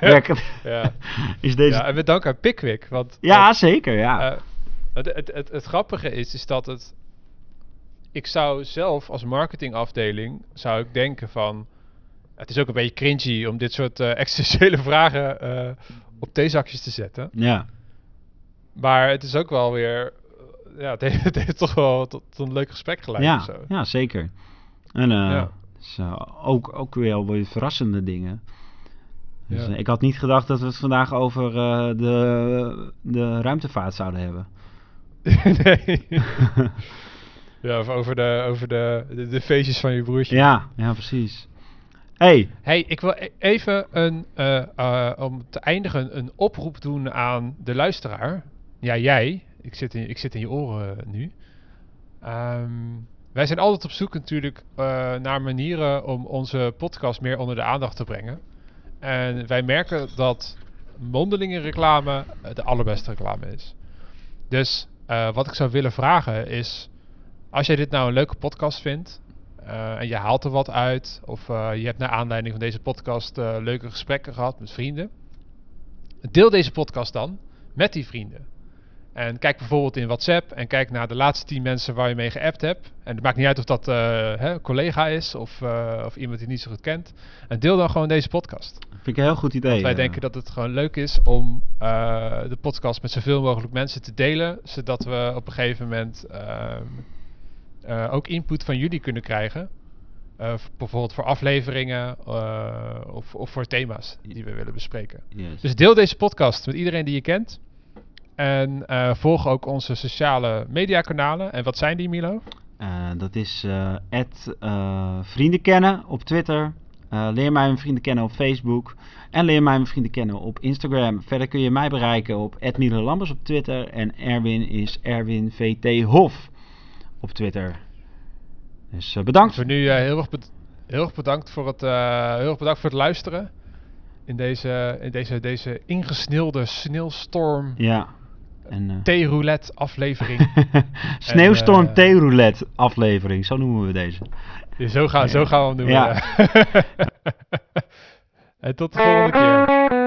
B: werken,
A: ja.
B: is deze...
A: ja, en met dank aan Pickwick. Want,
B: Ja,
A: want,
B: zeker, ja.
A: eh, het, het, het, het grappige is, is dat het... Ik zou zelf als marketingafdeling, zou ik denken van... Het is ook een beetje cringy om dit soort eh existentiële vragen eh, op theezakjes te zetten.
B: ja.
A: Maar het is ook wel weer... eh, Ja, het heeft, het heeft toch wel tot, tot een leuk gesprek geleid
B: Ja,
A: of zo.
B: ja, zeker. En eh,
A: Ja.
B: eh, ook, ook weer weer verrassende dingen. Dus,
A: Ja.
B: eh, ik had niet gedacht dat we het vandaag over eh, de, de ruimtevaart zouden hebben.
A: nee. ja, of over, de, over de, de, de feestjes van je broertje.
B: ja, ja, precies. Hey,
A: Hey, ik wil e- even een, eh, eh, om te eindigen een oproep doen aan de luisteraar. Ja, jij. Ik zit in, ik zit in je oren nu. Ehm, wij zijn altijd op zoek natuurlijk eh, naar manieren om onze podcast meer onder de aandacht te brengen. En wij merken dat mondelinge reclame eh, de allerbeste reclame is. Dus eh, wat ik zou willen vragen is, als jij dit nou een leuke podcast vindt eh, en je haalt er wat uit, of je hebt naar aanleiding van deze podcast leuke gesprekken gehad met vrienden, deel deze podcast dan met die vrienden. En kijk bijvoorbeeld in WhatsApp en kijk naar de laatste 10 mensen waar je mee geappt hebt. En het maakt niet uit of dat eh, hè, een collega is of, eh, of iemand die niet zo goed kent. En deel dan gewoon deze podcast.
B: Vind ik een heel goed idee.
A: Want wij
B: eh.
A: denken dat het gewoon leuk is om eh, de podcast met zoveel mogelijk mensen te delen. Zodat we op een gegeven moment ehm, eh, ook input van jullie kunnen krijgen. Eh, bijvoorbeeld voor afleveringen eh, of, of voor thema's die we willen bespreken.
B: Yes.
A: Dus deel deze podcast met iedereen die je kent. En eh, volg ook onze sociale mediakanalen. En wat zijn die, Milo?
B: Eh, dat is at, eh, vrienden kennen op Twitter. Leer mij mijn vrienden kennen op Facebook. En leer mij mijn vrienden kennen op Instagram. Verder kun je mij bereiken op Lambers op Twitter. En Erwin is Erwin VT Hof op Twitter. Dus bedankt.
A: Voor nu heel, erg heel erg bedankt voor het, heel erg bedankt voor het luisteren. In deze, in deze, deze sneeuwstorm
B: Ja. En, eh,
A: theeroulette aflevering.
B: Sneeuwstorm
A: eh,
B: Theeroulette aflevering. Zo noemen we deze.
A: Zo, gaan, zo gaan we hem doen.
B: Ja.
A: en tot de volgende keer.